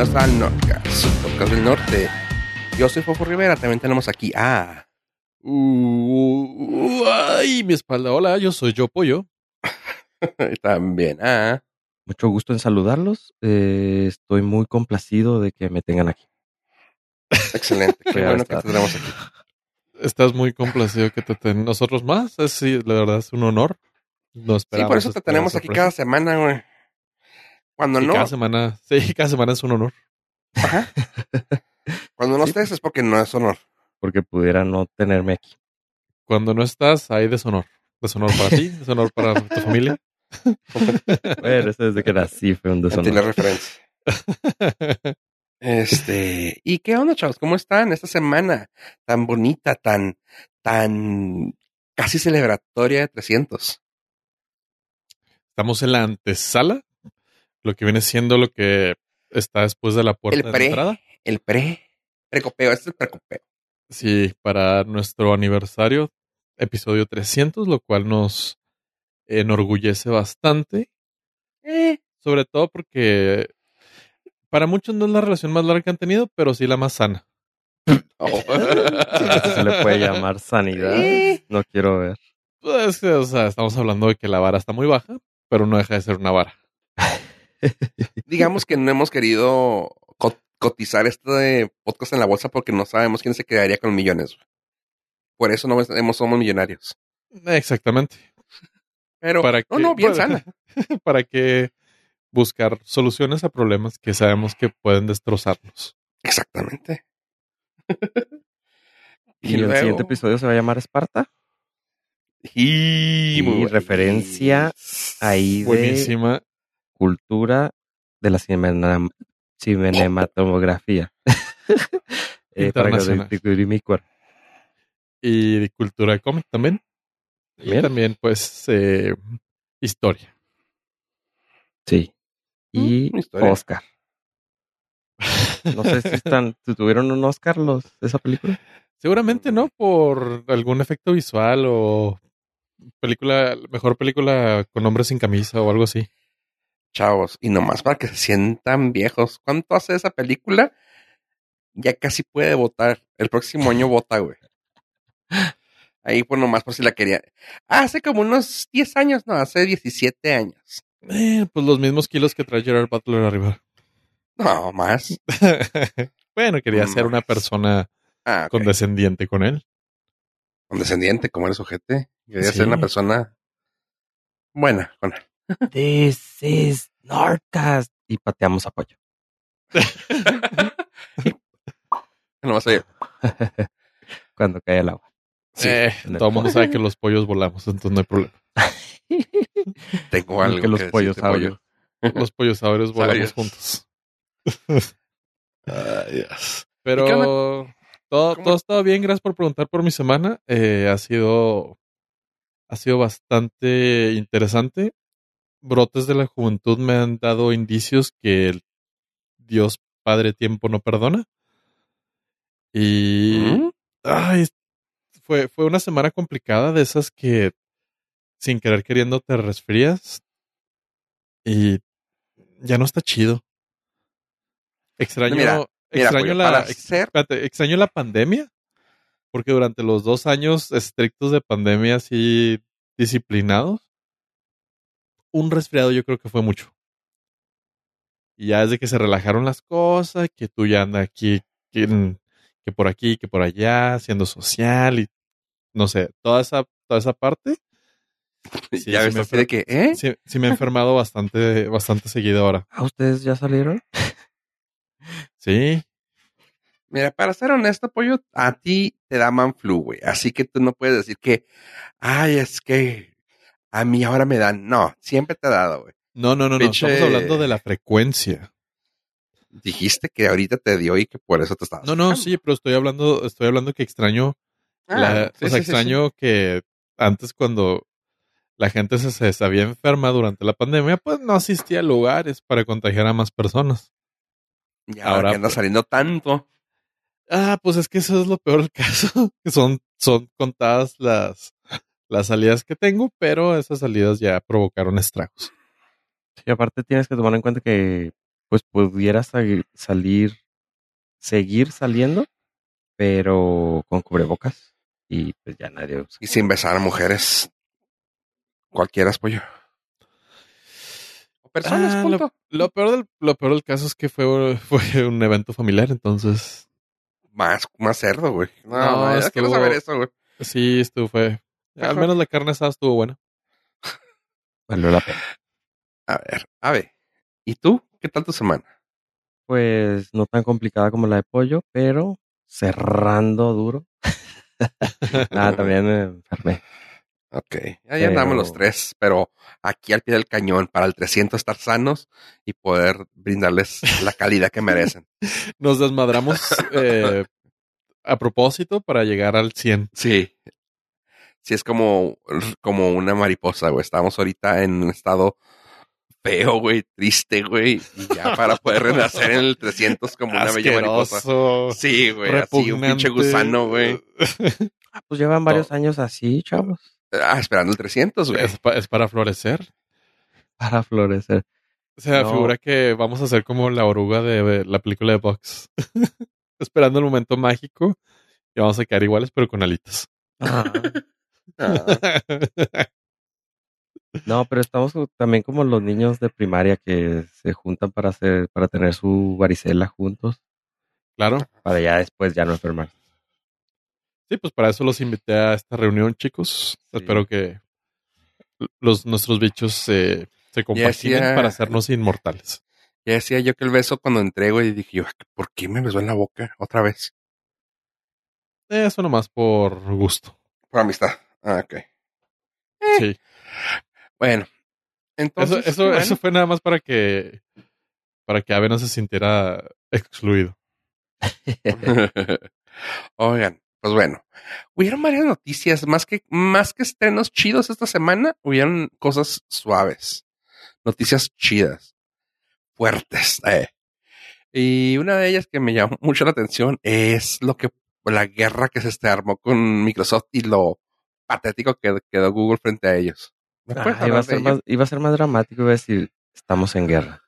bienvenidos al Nordcast, podcast del norte. Yo soy Fofo Rivera, también tenemos aquí a... Uh, ay, mi espalda. Hola, yo soy yo Pollo. también a... Mucho gusto en saludarlos. Eh, estoy muy complacido de que me tengan aquí. Excelente, qué bueno que te tenemos aquí. Estás muy complacido que te tengan nosotros más. Es, sí, la verdad es un honor. No sí, por eso te tenemos aquí cada semana, güey. Cuando no. Cada semana, sí, cada semana es un honor. Ajá. Cuando no estés es porque no es honor. Porque pudiera no tenerme aquí. Cuando no estás, hay deshonor. Deshonor para ti, deshonor para tu familia. bueno, eso desde que nací fue un deshonor. Tiene referencia. Este, ¿y qué onda, chavos? ¿Cómo están esta semana tan bonita, tan, tan casi celebratoria de 300? Estamos en la antesala, lo que viene siendo lo que está después de la puerta el pre, de entrada. El pre, precopeo, este es el precopeo. Sí, para nuestro aniversario, episodio 300, lo cual nos enorgullece bastante. Eh. Sobre todo porque para muchos no es la relación más larga que han tenido, pero sí la más sana. Oh. se le puede llamar sanidad. No quiero ver. Pues, o sea, estamos hablando de que la vara está muy baja, pero no deja de ser una vara. Digamos que no hemos querido cotizar este podcast en la bolsa porque no sabemos quién se quedaría con millones. Por eso no somos millonarios. Exactamente. Pero, para no, no, bien para, sana. Para que buscar soluciones a problemas que sabemos que pueden destrozarnos. Exactamente. y, el siguiente episodio se va a llamar Esparta. Y, y referencia ahí Buenísima. Cultura de la cinematografía. eh, para y de cultura de cómic también. Bien. También, pues, eh, historia. Sí. Y historia. Oscar. No sé si están, si tuvieron un Oscar los esa película. Seguramente no, por algún efecto visual o película, mejor película con hombres sin camisa o algo así. Chavos, y nomás para que se sientan viejos. ¿Cuánto hace esa película? Ya casi puede votar. El próximo año vota, güey. Ahí pues nomás por si la quería. Hace como unos 10 años, no, hace 17 años. Eh, pues los mismos kilos que trae Gerard Butler arriba. No, más. bueno, quería ser una persona ah, okay. condescendiente con él. Condescendiente, como eres ojete. Quería Sí. ser una persona buena con él. This is Nordcast. Y pateamos apoyo. Nomás oye, Cuando cae el agua. Sí, Eh, el todo el mundo sabe que los pollos volamos, entonces no hay problema. tengo algo que los decirte, pollos pollo. Los pollos sabores volamos Sabios. juntos. Ay, Dios. ¿Y qué Pero todo, ¿Cómo? todo estaba bien, gracias por preguntar por mi semana. Eh, ha sido ha sido bastante interesante. Brotes de la juventud me han dado indicios que el Dios Padre Tiempo no perdona. Y ¿Mm? ay, fue, fue una semana complicada de esas que sin querer queriendo te resfrías y ya no está chido. Extraño, Mira, Mira, extraño la, espérate, extraño la pandemia, porque durante los dos años estrictos de pandemia así disciplinados, un resfriado yo creo que fue mucho. Y ya desde que se relajaron las cosas, que tú ya andas aquí, que, en- que por aquí, que por allá, siendo social y no sé, toda esa, toda esa parte. sí, ya sí ves me así de que, ¿eh? Sí, sí me he enfermado bastante, bastante seguido ahora. ¿Ah, ustedes ya salieron? Sí, Mira, para ser honesto, pollo, a ti te da manflu, güey. Así que tú no puedes decir que, ay, es que a mí ahora me dan. No, siempre te ha dado, güey. no, no, no, no. Estamos hablando de la frecuencia. Dijiste que ahorita te dio y que por eso te estabas. No, no, sí, pero estoy hablando, estoy hablando que extraño, Ah, la- sí, o sea, sí, sí, extraño que antes cuando la gente se, se sabía enferma durante la pandemia, pues no asistía a lugares para contagiar a más personas. Y ahora, ahora, que anda pues. saliendo tanto. Ah, pues es que eso es lo peor del caso, que son, son contadas las, las salidas que tengo, pero esas salidas ya provocaron estragos. Y aparte tienes que tomar en cuenta que pues pudiera sa- salir, seguir saliendo, pero con cubrebocas. Y pues ya nadie usa. Y sin besar a mujeres. Cualquiera es pollo. O personas, Ah, punto. Lo peor, del, lo peor del caso es que fue, fue un evento familiar, entonces Más, más cerdo, güey. No, No, no estuvo- quiero saber eso, güey. sí, estuvo fue. Al menos la carne asada estuvo buena. Valió la pena. A ver, a ver. ¿Y tú? ¿Qué tal tu semana? Pues no tan complicada como la de pollo, pero cerrando duro. Nada, también me enfermé. Ok, ahí andamos los tres, pero aquí al pie del cañón para el 300 estar sanos y poder brindarles la calidad que merecen. Nos desmadramos eh, a propósito para llegar al 100. Sí. Sí, es como, como una mariposa, güey. Estamos ahorita en un estado feo, güey, triste, güey. Y ya para poder renacer en el 300 como una bella mariposa. Asqueroso, Sí, güey, así un pinche gusano, güey. Ah, pues llevan varios años así, chavos, Ah, esperando el 300, güey. Es, pa- es para florecer. para florecer. Se No. figura que vamos a ser como la oruga de, la película de Box. Esperando el momento mágico y vamos a quedar iguales, pero con alitas. Ah, Ah, no, pero estamos también como los niños de primaria que se juntan para hacer, para tener su varicela juntos, claro. para ya después ya no enfermar. Sí, pues para eso los invité a esta reunión, chicos. Sí. Espero que los nuestros bichos se, se compaginen para hacernos inmortales. ya decía yo que el beso cuando entré, güey, dije yo, ¿por qué me besó en la boca otra vez? Eso nomás por gusto. Por amistad. Ah, ok. Sí. Bueno. Entonces, eso, bueno. eso fue nada más para que para que Ave no se sintiera excluido. Oigan, pues bueno, hubieron varias noticias, más que, más que estrenos chidos esta semana, hubieron cosas suaves, noticias chidas, fuertes. eh. Y una de ellas que me llamó mucho la atención es lo que, la guerra que se este armó con Microsoft y lo patético que quedó Google frente a ellos. ¿Me puedes Ah, iba, a ser más, iba a ser más dramático, iba a decir, estamos en guerra,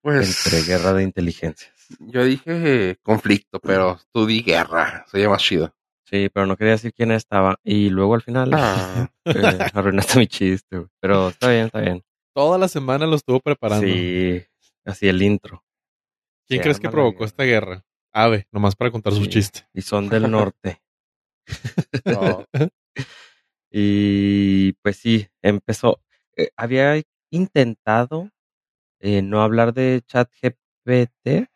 Pues, entre guerra de inteligencias. yo dije conflicto, pero tú di guerra, se llama chido. Sí, pero no quería decir quién estaba. Y luego al final Ah. eh, arruinaste mi chiste, güey. Pero está bien, está bien. Toda la semana lo estuvo preparando. Sí, así el intro. ¿Quién Se crees que provocó guerra. esta guerra? Ave, nomás para contar su Sí. chiste. Y son del norte. Y pues sí, empezó. eh, había intentado eh, no hablar de ChatGPT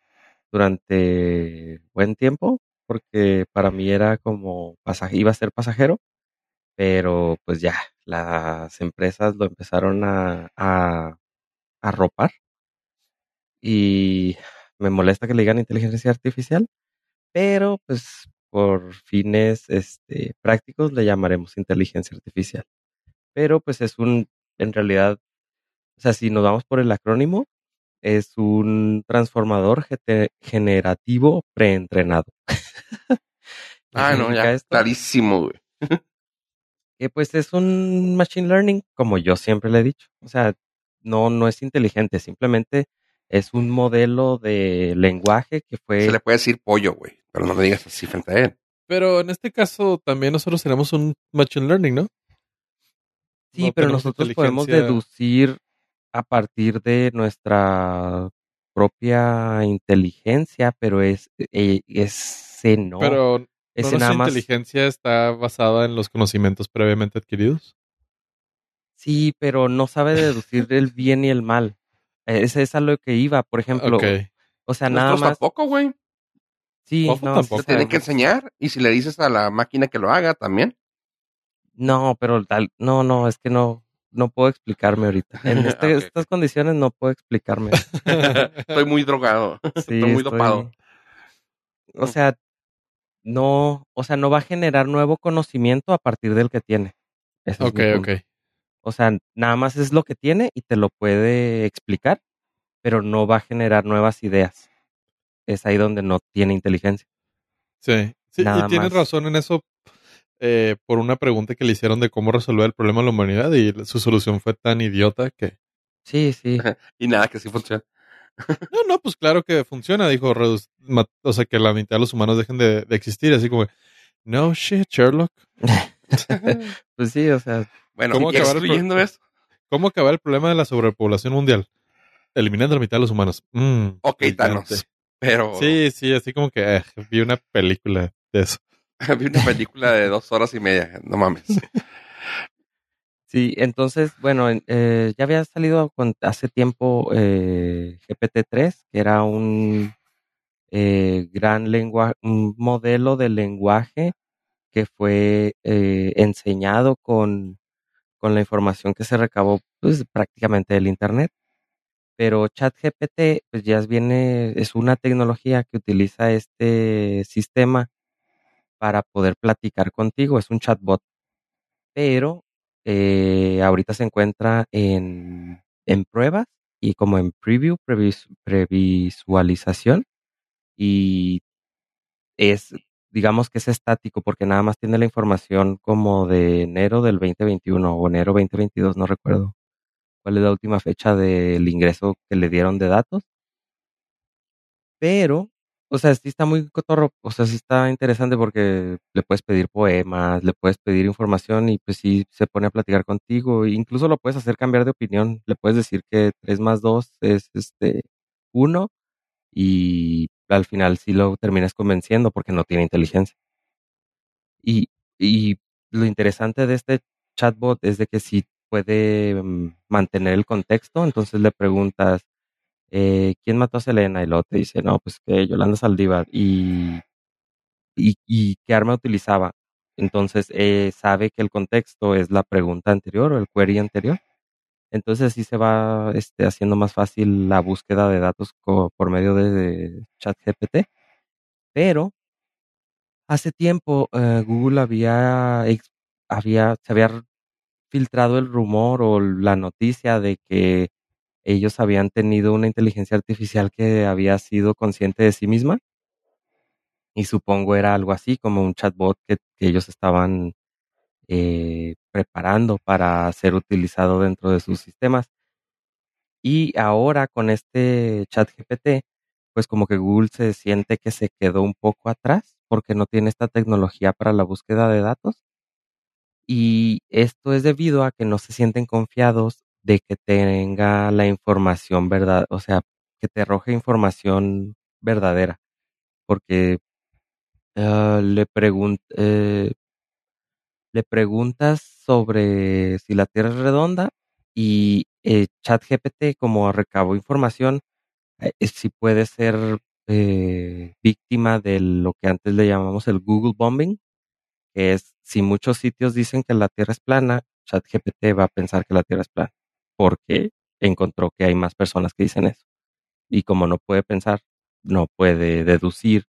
durante buen tiempo, porque para mí era como pasaje, iba a ser pasajero, pero pues ya, las empresas lo empezaron a, a, a ropar. Y me molesta que le digan inteligencia artificial, pero pues por fines este, prácticos le llamaremos inteligencia artificial. Pero pues es un, en realidad, o sea, si nos vamos por el acrónimo, es un transformador generativo preentrenado. Ah, no, ya, esto clarísimo, güey. Que pues es un machine learning, como yo siempre le he dicho. O sea, no, no es inteligente, simplemente es un modelo de lenguaje que fue Se le puede decir pollo, güey, pero no le digas así frente a él. Pero en este caso también nosotros tenemos un machine learning, ¿no? Sí, no pero nosotros podemos deducir a partir de nuestra propia inteligencia, pero es eh, ese no, Pero ¿no ese nuestra nada más. inteligencia está basada en los conocimientos previamente adquiridos. Sí, pero no sabe deducir el bien y el mal. Eh, Ese es a lo que iba, por ejemplo. Ok. O sea, nada Nosotros más. tampoco, güey. Sí, Ojo, no, tampoco. Te tienen que enseñar. Y si le dices a la máquina que lo haga también. No, pero tal, no, no, es que no, no puedo explicarme ahorita. En este- estas condiciones no puedo explicarme. Estoy muy drogado. Sí, Estoy muy dopado. O sea, no, o sea, no va a generar nuevo conocimiento a partir del que tiene. Ese es ok, ok. O sea, nada más es lo que tiene y te lo puede explicar, pero no va a generar nuevas ideas. Es ahí donde no tiene inteligencia. Sí, sí Nada y tienes más. razón en eso eh, por una pregunta que le hicieron de cómo resolver el problema de la humanidad y su solución fue tan idiota que Sí, sí. Y nada, que sí funciona. No, no, pues claro que funciona, dijo, o sea, que la mitad de los humanos dejen de, de existir, así como, no shit, Sherlock. Pues sí, o sea, Bueno, ¿Cómo acabar el excluyendo pro- eso, ¿Cómo acabar el problema de la sobrepoblación mundial? Eliminando la mitad de los humanos. Mm, ok. Thanos. Pero Sí, sí, así como que eh, vi una película de eso. vi una película de dos horas y media, no mames. sí, entonces, bueno, en- eh, ya había salido con- hace tiempo eh, GPT-3, que era un eh, gran lenguaje, un modelo de lenguaje que fue eh, enseñado con, con la información que se recabó pues, prácticamente del Internet. Pero ChatGPT pues ya viene, es una tecnología que utiliza este sistema para poder platicar contigo, es un chatbot, pero eh, ahorita se encuentra en, en pruebas y como en preview, previs- previsualización y es, digamos que es estático porque nada más tiene la información como de enero del 2021 o enero 2022, no recuerdo. Cuál es la última fecha del ingreso que le dieron de datos, pero, o sea, sí está muy cotorro, o sea, sí está interesante porque le puedes pedir poemas, le puedes pedir información y pues sí se pone a platicar contigo, e incluso lo puedes hacer cambiar de opinión, le puedes decir que 3 más 2 es este 1 y al final sí lo terminas convenciendo porque no tiene inteligencia. Y, y lo interesante de este chatbot es de que sí puede mm, mantener el contexto, entonces le preguntas, eh, ¿quién mató a Selena? Y luego te dice, no, pues que Yolanda Saldívar. Y, y, y qué arma utilizaba. Entonces eh, sabe que el contexto es la pregunta anterior o el query anterior. Entonces así se va este, haciendo más fácil la búsqueda de datos por medio de, ChatGPT. Pero hace tiempo eh, Google había, se había filtrado el rumor o la noticia de que ellos habían tenido una inteligencia artificial que había sido consciente de sí misma y supongo era algo así como un chatbot que, que ellos estaban eh, preparando para ser utilizado dentro de sus sistemas. Y ahora con este chat GPT, pues como que Google se siente que se quedó un poco atrás porque no tiene esta tecnología para la búsqueda de datos. Y esto es debido a que no se sienten confiados de que tenga la información verdad, o sea, que te arroje información verdadera. Porque ah, le, pregun- eh, le preguntas sobre si la Tierra es redonda y eh, ChatGPT, como recabó información, eh, sí puede ser eh, víctima de lo que antes le llamamos el Google bombing, que es si muchos sitios dicen que la Tierra es plana, ChatGPT va a pensar que la Tierra es plana, porque encontró que hay más personas que dicen eso. Y como no puede pensar, no puede deducir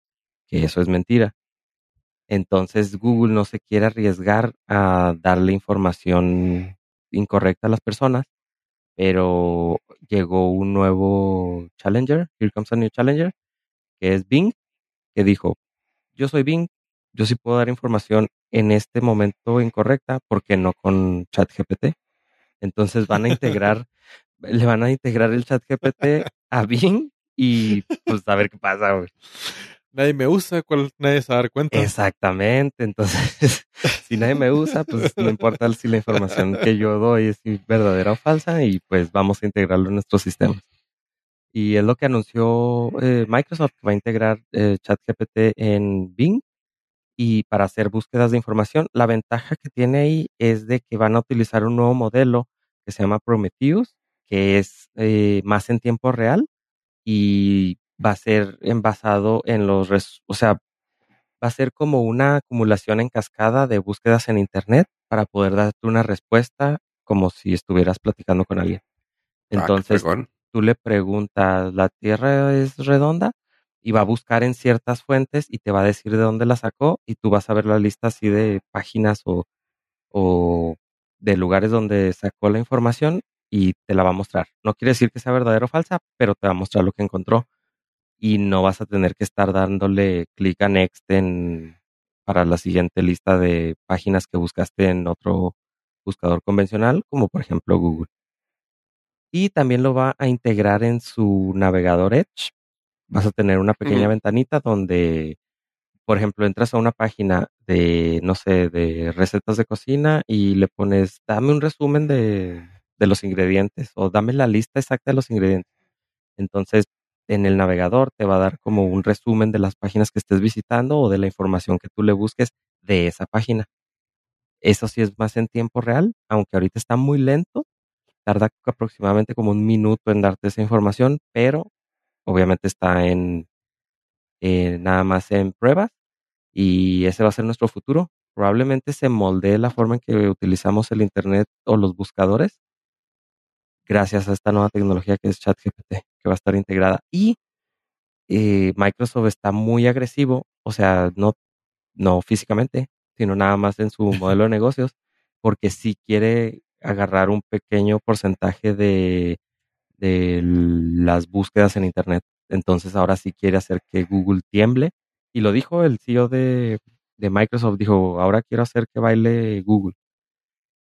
que eso es mentira. Entonces Google no se quiere arriesgar a darle información incorrecta a las personas, pero llegó un nuevo challenger, here comes a new challenger, que es Bing, que dijo, yo soy Bing, yo sí puedo dar información en este momento incorrecta, porque no con ChatGPT. Entonces van a integrar, le van a integrar el ChatGPT a Bing y pues a ver qué pasa, güey. Nadie me usa, ¿cuál nadie se va a dar cuenta? Exactamente, entonces si nadie me usa, pues no importa si la información que yo doy es verdadera o falsa y pues vamos a integrarlo en nuestros sistemas. Y es lo que anunció eh, Microsoft, que va a integrar eh, ChatGPT en Bing y para hacer búsquedas de información. La ventaja que tiene ahí es de que van a utilizar un nuevo modelo que se llama Prometheus, que es eh, más en tiempo real y va a ser envasado en los, res- o sea, va a ser como una acumulación en cascada de búsquedas en Internet para poder darte una respuesta como si estuvieras platicando con alguien. Ah, Entonces, tú le preguntas, ¿la Tierra es redonda? Y va a buscar en ciertas fuentes y te va a decir de dónde la sacó y tú vas a ver la lista así de páginas o, o de lugares donde sacó la información y te la va a mostrar. No quiere decir que sea verdadera o falsa, pero te va a mostrar lo que encontró y no vas a tener que estar dándole clic a next en, para la siguiente lista de páginas que buscaste en otro buscador convencional, como por ejemplo Google. Y también lo va a integrar en su navegador Edge. Vas a tener una pequeña ventanita donde, por ejemplo, entras a una página de, no sé, de recetas de cocina y le pones, dame un resumen de, de los ingredientes o dame la lista exacta de los ingredientes. Entonces, en el navegador te va a dar como un resumen de las páginas que estés visitando o de la información que tú le busques de esa página. Eso sí es más en tiempo real, aunque ahorita está muy lento, tarda aproximadamente como un minuto en darte esa información, pero obviamente está en eh, nada más en pruebas y ese va a ser nuestro futuro. Probablemente se moldee la forma en que utilizamos el Internet o los buscadores gracias a esta nueva tecnología que es ChatGPT, que va a estar integrada. Y eh, Microsoft está muy agresivo, o sea, no, no físicamente, sino nada más en su modelo de negocios, porque sí quiere agarrar un pequeño porcentaje de, de las búsquedas en Internet. Entonces ahora sí quiere hacer que Google tiemble. Y lo dijo el CEO de, de Microsoft, dijo, ahora quiero hacer que baile Google.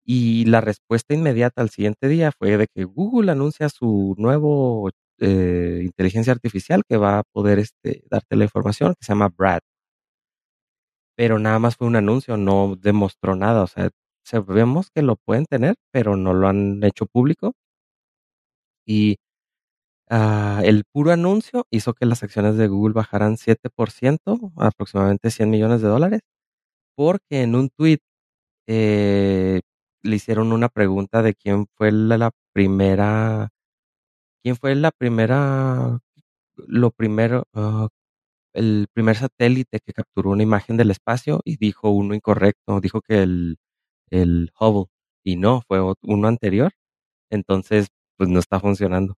Y la respuesta inmediata al siguiente día fue de que Google anuncia su nuevo eh, inteligencia artificial que va a poder este, darte la información, que se llama Brad. Pero nada más fue un anuncio, no demostró nada. O sea, sabemos que lo pueden tener, pero no lo han hecho público. Y ah, el puro anuncio hizo que las acciones de Google bajaran 7%, aproximadamente 100 millones de dólares, porque en un tweet le hicieron una pregunta de quién fue la, la primera, quién fue la primera, lo primero, ah, el primer satélite que capturó una imagen del espacio y dijo uno incorrecto, dijo que el, el Hubble y no, fue uno anterior, entonces pues no está funcionando.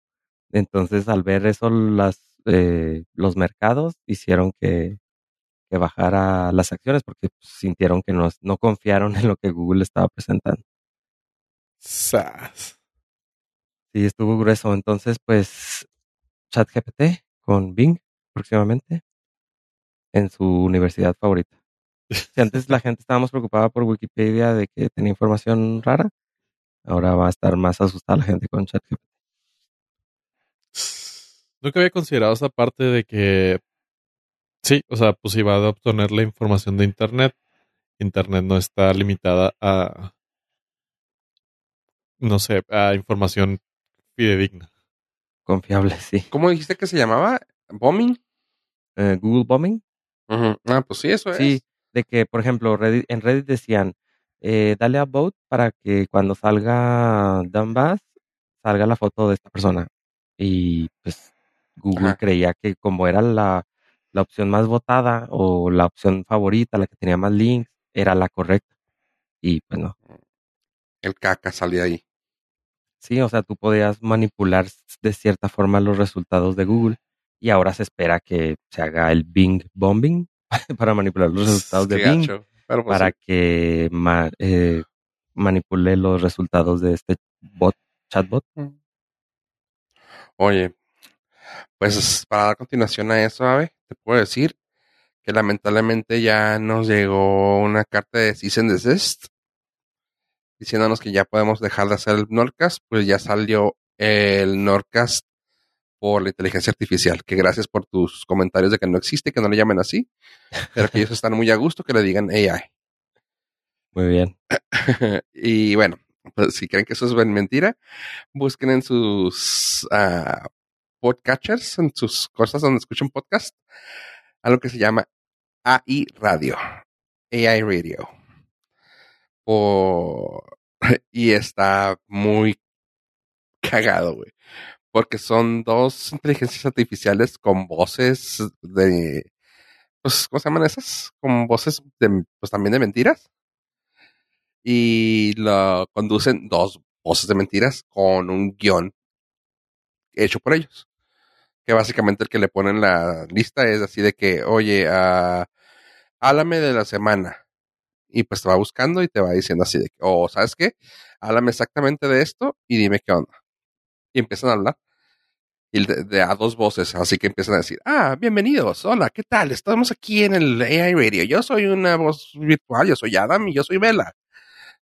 Entonces al ver eso las, eh, los mercados hicieron que, que bajara las acciones porque pues, sintieron que no, no confiaron en lo que Google estaba presentando. Sas. Sí, estuvo grueso. Entonces, pues, ChatGPT con Bing próximamente en su universidad favorita. Si antes la gente estábamos preocupada por Wikipedia de que tenía información rara, ahora va a estar más asustada la gente con ChatGPT. Nunca había considerado esa parte de que sí, o sea, pues iba a obtener la información de Internet. Internet no está limitada a, no sé, a información fidedigna. Confiable, sí. ¿Cómo dijiste que se llamaba? ¿Bombing? Eh, Google Bombing. Ah, pues sí, eso sí, es. de que, por ejemplo, Reddit- en Reddit decían, eh, dale a vote para que cuando salga Dunbass, salga la foto de esta persona. Y pues Google Ajá. creía que como era la, la opción más votada o la opción favorita, la que tenía más links, era la correcta. Y pues no. El caca salía ahí. Sí, o sea, tú podías manipular de cierta forma los resultados de Google y ahora se espera que se haga el Bing bombing para manipular los resultados de Bing gacho. Pero pues para sí. que ma- eh, manipule los resultados de este bot, chatbot. Oye, pues para dar continuación a eso, Ave, te puedo decir que lamentablemente ya nos llegó una carta de cease and desist diciéndonos que ya podemos dejar de hacer el Nordcast, pues ya salió el Nordcast por la inteligencia artificial, que gracias por tus comentarios de que no existe, que no le llamen así, pero que ellos están muy a gusto que le digan AI. Muy bien. y bueno, pues si creen que eso es mentira, busquen en sus uh, podcatchers, en sus cosas donde escuchen podcast, algo que se llama AI Radio, AI Radio. Y está muy cagado, güey. Porque son dos inteligencias artificiales con voces de. Pues, ¿cómo se llaman esas? Con voces de, pues también de mentiras. Y lo conducen dos voces de mentiras con un guion hecho por ellos. Que básicamente el que le ponen la lista es así de que, oye, uh, de la semana. Y pues te va buscando y te va diciendo así de que, oh, ¿sabes qué? Háblame exactamente de esto y dime qué onda. Y empiezan a hablar. Y de, de, a dos voces, así que empiezan a decir, ah, bienvenidos, hola, ¿qué tal? Estamos aquí en el AI Radio. Yo soy una voz virtual, yo soy Adam y yo soy Vela.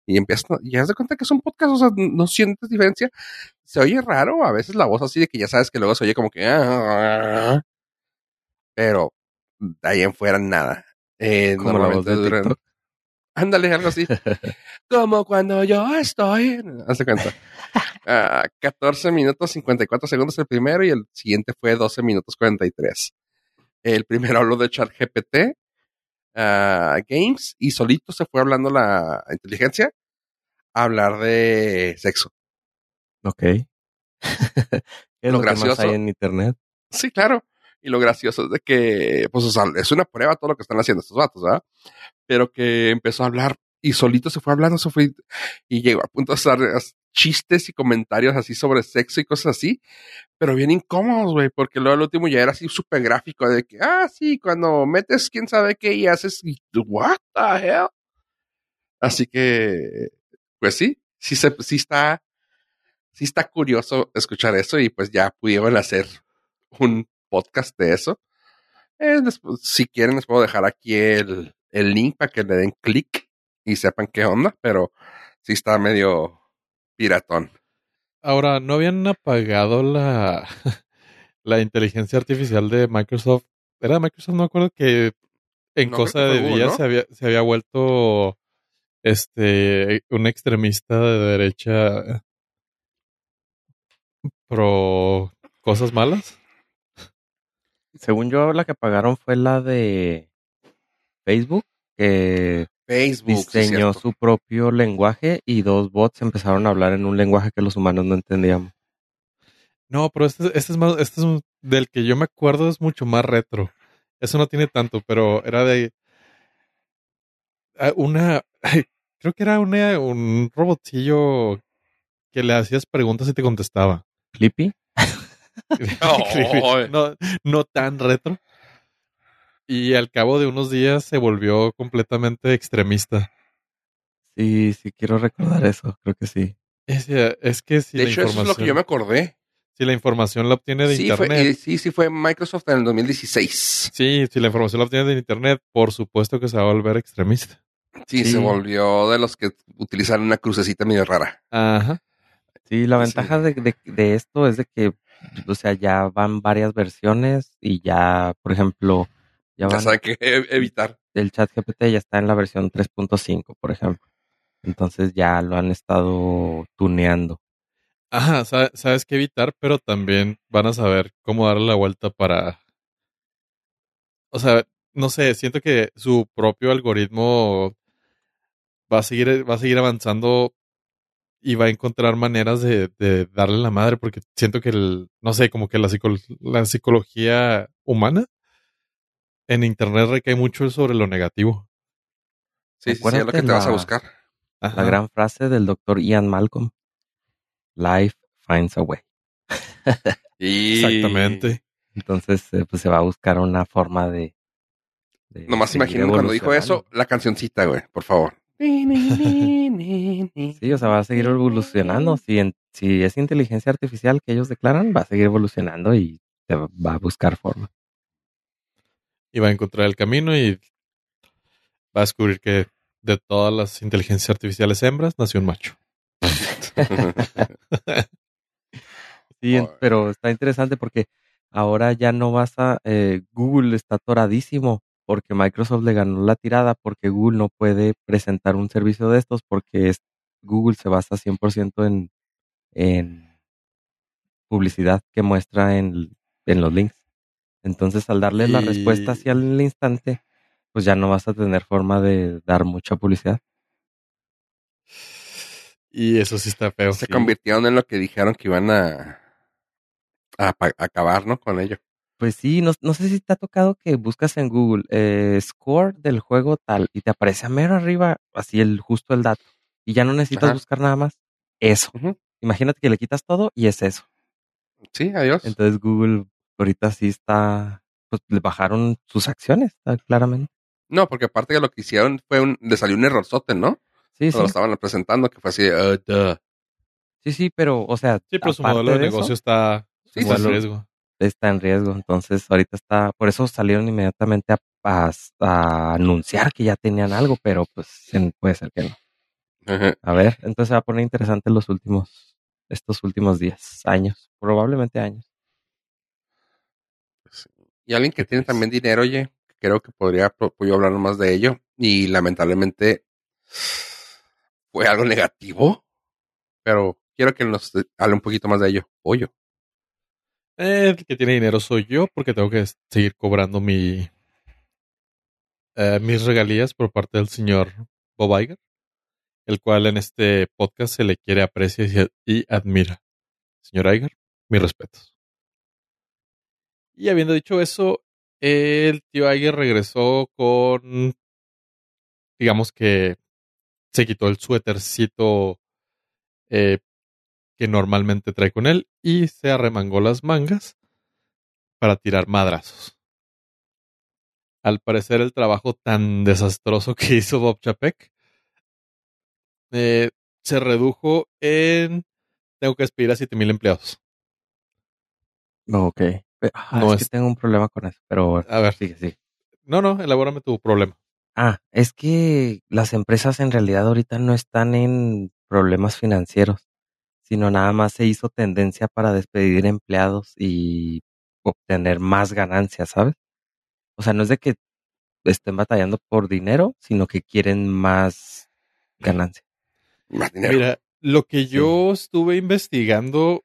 Y empiezas, y haz de cuenta que es un podcast, o sea, no sientes diferencia. Se oye raro, a veces la voz así de que ya sabes que luego se oye como que... "Ah", pero de ahí en fuera nada. Eh, normalmente de duran- TikTok. Ándale, algo así. Como cuando yo estoy. Hace cuenta. Ah, 14 minutos 54 segundos el primero y el siguiente fue 12 minutos 43. El primero habló de ChatGPT, ah, Games y solito se fue hablando la inteligencia a hablar de sexo. Ok. ¿Qué es Lo lo, que más gracioso- hay en internet? Sí, claro. Y lo gracioso es de que, pues, es una prueba todo lo que están haciendo estos vatos, ¿verdad? Pero que empezó a hablar y solito se fue hablando, se fue y llegó a punto de hacer chistes y comentarios así sobre sexo y cosas así, pero bien incómodos, güey, porque luego al último ya era así súper gráfico de que, ah, sí, cuando metes quién sabe qué y haces, y, what the hell? Así que, pues sí, sí, se, sí está, sí está curioso escuchar eso y pues ya pudieron hacer un podcast de eso. Eh, si quieren, les puedo dejar aquí el, el link para que le den clic y sepan qué onda, pero sí está medio piratón. Ahora, ¿no habían apagado la, la inteligencia artificial de Microsoft? Era de Microsoft, no me acuerdo que en No, cosa de días ¿no? se, había, se había vuelto este un extremista de derecha pro cosas malas. Según yo, la que pagaron fue la de Facebook, que Facebook, diseñó su propio lenguaje y dos bots empezaron a hablar en un lenguaje que los humanos no entendíamos. No, pero este, este es más, este es un- del que yo me acuerdo es mucho más retro. Eso no tiene tanto, pero era de ah, una, creo que era una, un robotillo que le hacías preguntas y te contestaba. Flippy, Oh. no, no tan retro. Y al cabo de unos días se volvió completamente extremista. sí, sí quiero recordar eso, creo que sí. Es, es que si de la hecho, eso es lo que yo me acordé. si la información la obtiene de Sí internet, fue, y sí, sí fue Microsoft en el 2016. sí, si la información la obtiene de internet, por supuesto que se va a volver extremista. Sí, Sí. se volvió de los que utilizan una crucecita medio rara. Ajá. Sí, la Sí. ventaja de, de- de esto es de que, o sea, ya van varias versiones y ya, por ejemplo, ya Ya van, saben qué evitar. el chat GPT ya está en la versión 3.5, por ejemplo. Entonces ya lo han estado tuneando. Ajá, sa- sabes qué evitar, pero también van a saber cómo darle la vuelta para. O sea, no sé, siento que su propio algoritmo va a seguir, va a seguir avanzando y va a encontrar maneras de, de darle la madre, porque siento que el, no sé, como que la, psico- la psicología humana en internet recae mucho sobre lo negativo. Sí, sí, sí, es lo que te vas a la- buscar. Ajá. La gran frase del doctor Ian Malcolm. Life finds a way. Y... Exactamente. Entonces, eh, pues se va a buscar una forma de... de Nomás imaginen cuando dijo eso, la cancioncita, güey, por favor. Sí, o sea, va a seguir evolucionando. Si, en- si es inteligencia artificial que ellos declaran, va a seguir evolucionando y te va a buscar forma. Y va a encontrar el camino y va a descubrir que de todas las inteligencias artificiales hembras nació un macho. Sí, pero está interesante porque ahora ya no vas a... eh, Google está atoradísimo porque Microsoft le ganó la tirada porque Google no puede presentar un servicio de estos porque es- Google se basa 100% en, en publicidad que muestra en, en los links. Entonces, al darle la respuesta hacia el instante, pues ya no vas a tener forma de dar mucha publicidad. Y eso sí está feo. Se Sí. convirtieron en lo que dijeron que iban a, a acabar, ¿no? Con ello. Pues sí, no, no sé si te ha tocado que buscas en Google eh, score del juego tal y te aparece a mero arriba así el justo el dato y ya no necesitas Ajá. buscar nada más. Eso. Imagínate que le quitas todo y es eso. Sí, adiós. Entonces Google ahorita sí está, pues le bajaron sus acciones, está claramente. No, porque aparte de lo que hicieron fue un, le salió un errorzote, ¿no? Sí, sí, Cuando lo estaban presentando, que fue así, "Uh, duh". sí, sí, pero, o sea, Sí, pero su modelo de, negocio está, Sí, está sí, en sí. riesgo. Está en riesgo. Entonces, ahorita está, por eso salieron inmediatamente a, a- a anunciar que ya tenían algo, pero pues puede ser que no. Ajá. A ver, entonces se va a poner interesante los últimos, estos últimos días, años, probablemente años. Y alguien que ¿Qué tiene también dinero, oye, creo que podría po- yo hablar más de ello. Y lamentablemente fue algo negativo. Pero quiero que nos hable un poquito más de ello. Pollo. El que tiene dinero soy yo porque tengo que seguir cobrando mi eh, mis regalías por parte del señor Bob Iger, el cual en este podcast se le quiere, aprecia y, y admira. Señor Iger, mis respetos. Y habiendo dicho eso, el tío Iger regresó con, digamos que se quitó el suétercito eh, que normalmente trae con él y se arremangó las mangas para tirar madrazos. Al parecer el trabajo tan desastroso que hizo Bob Chapek eh, se redujo en tengo que despedir a 7000 empleados. Ok. Pe- ah, No es, que es- tengo un problema con eso, pero A ver, sigue, sigue. no, no, elabórame tu problema. Ah, es que las empresas en realidad ahorita no están en problemas financieros, sino nada más se hizo tendencia para despedir empleados y obtener más ganancias, ¿sabes? O sea, no es de que estén batallando por dinero, sino que quieren más ganancia. Más dinero. Mira, lo que yo estuve investigando,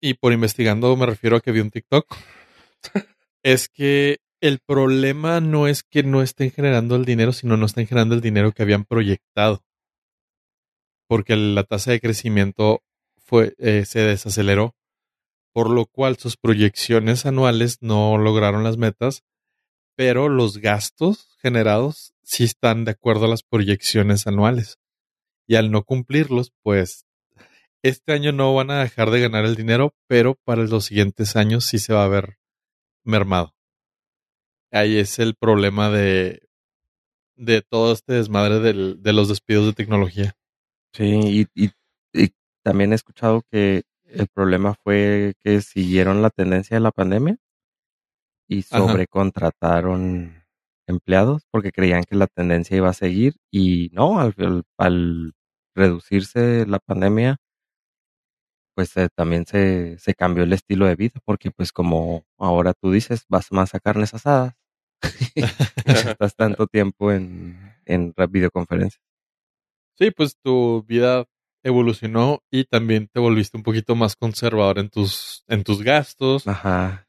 y por investigando me refiero a que vi un TikTok, es que el problema no es que no estén generando el dinero, sino no estén generando el dinero que habían proyectado. Porque la tasa de crecimiento fue, eh, se desaceleró, por lo cual sus proyecciones anuales no lograron las metas, pero los gastos generados sí están de acuerdo a las proyecciones anuales. Y al no cumplirlos, pues este año no van a dejar de ganar el dinero, pero para los siguientes años sí se va a ver mermado. Ahí es el problema de, de todo este desmadre de los despidos de tecnología. Sí, y, y- y también he escuchado que el problema fue que siguieron la tendencia de la pandemia y sobrecontrataron empleados porque creían que la tendencia iba a seguir y no, al, al- al reducirse la pandemia, pues eh, también se, se cambió el estilo de vida porque pues como ahora tú dices, vas más a carnes asadas, estás tanto tiempo en, en videoconferencias. Sí, pues tu vida evolucionó y también te volviste un poquito más conservador en tus, en tus gastos. Ajá,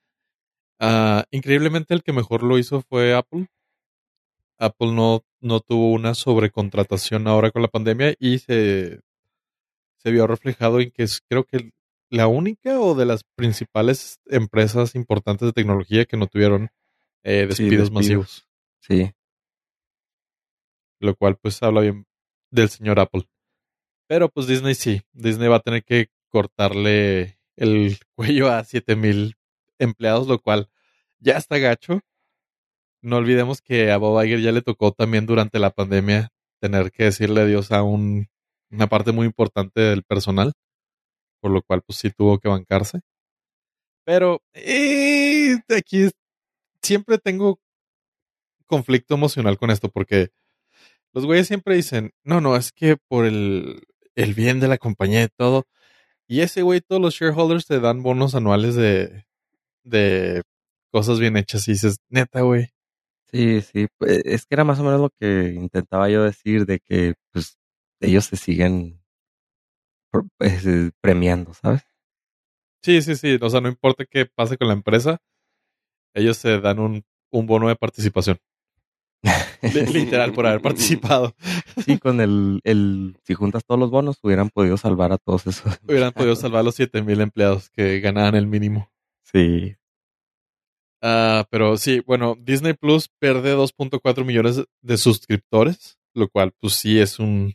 Ah, increíblemente el que mejor lo hizo fue Apple. Apple no, no tuvo una sobrecontratación ahora con la pandemia y se, se vio reflejado en que es creo que la única o de las principales empresas importantes de tecnología que no tuvieron eh, Sí, despidos despidos. masivos, sí. lo cual pues habla bien del señor Apple. Pero pues Disney sí, Disney va a tener que cortarle el cuello a 7000 empleados, lo cual ya está gacho. No olvidemos que a Bob Iger ya le tocó también durante la pandemia tener que decirle adiós a un, una parte muy importante del personal, por lo cual pues sí tuvo que bancarse. Pero eh, aquí siempre tengo conflicto emocional con esto porque los güeyes siempre dicen, no, no, es que por el, el bien de la compañía y todo. Y ese güey, todos los shareholders te dan bonos anuales de, de cosas bien hechas y dices, neta, güey. Sí, sí, pues, es que era más o menos lo que intentaba yo decir de que pues ellos se siguen eh, premiando, ¿sabes? Sí, sí, sí. O sea, no importa qué pase con la empresa, ellos se dan un, un bono de participación. Li- Literal, por haber participado. Sí, con el, el, si juntas todos los bonos, hubieran podido salvar a todos esos. Hubieran podido salvar a los 7000 empleados que ganaban el mínimo. Sí, Ah, pero sí, bueno, Disney Plus pierde 2.4 millones de suscriptores, lo cual pues sí es un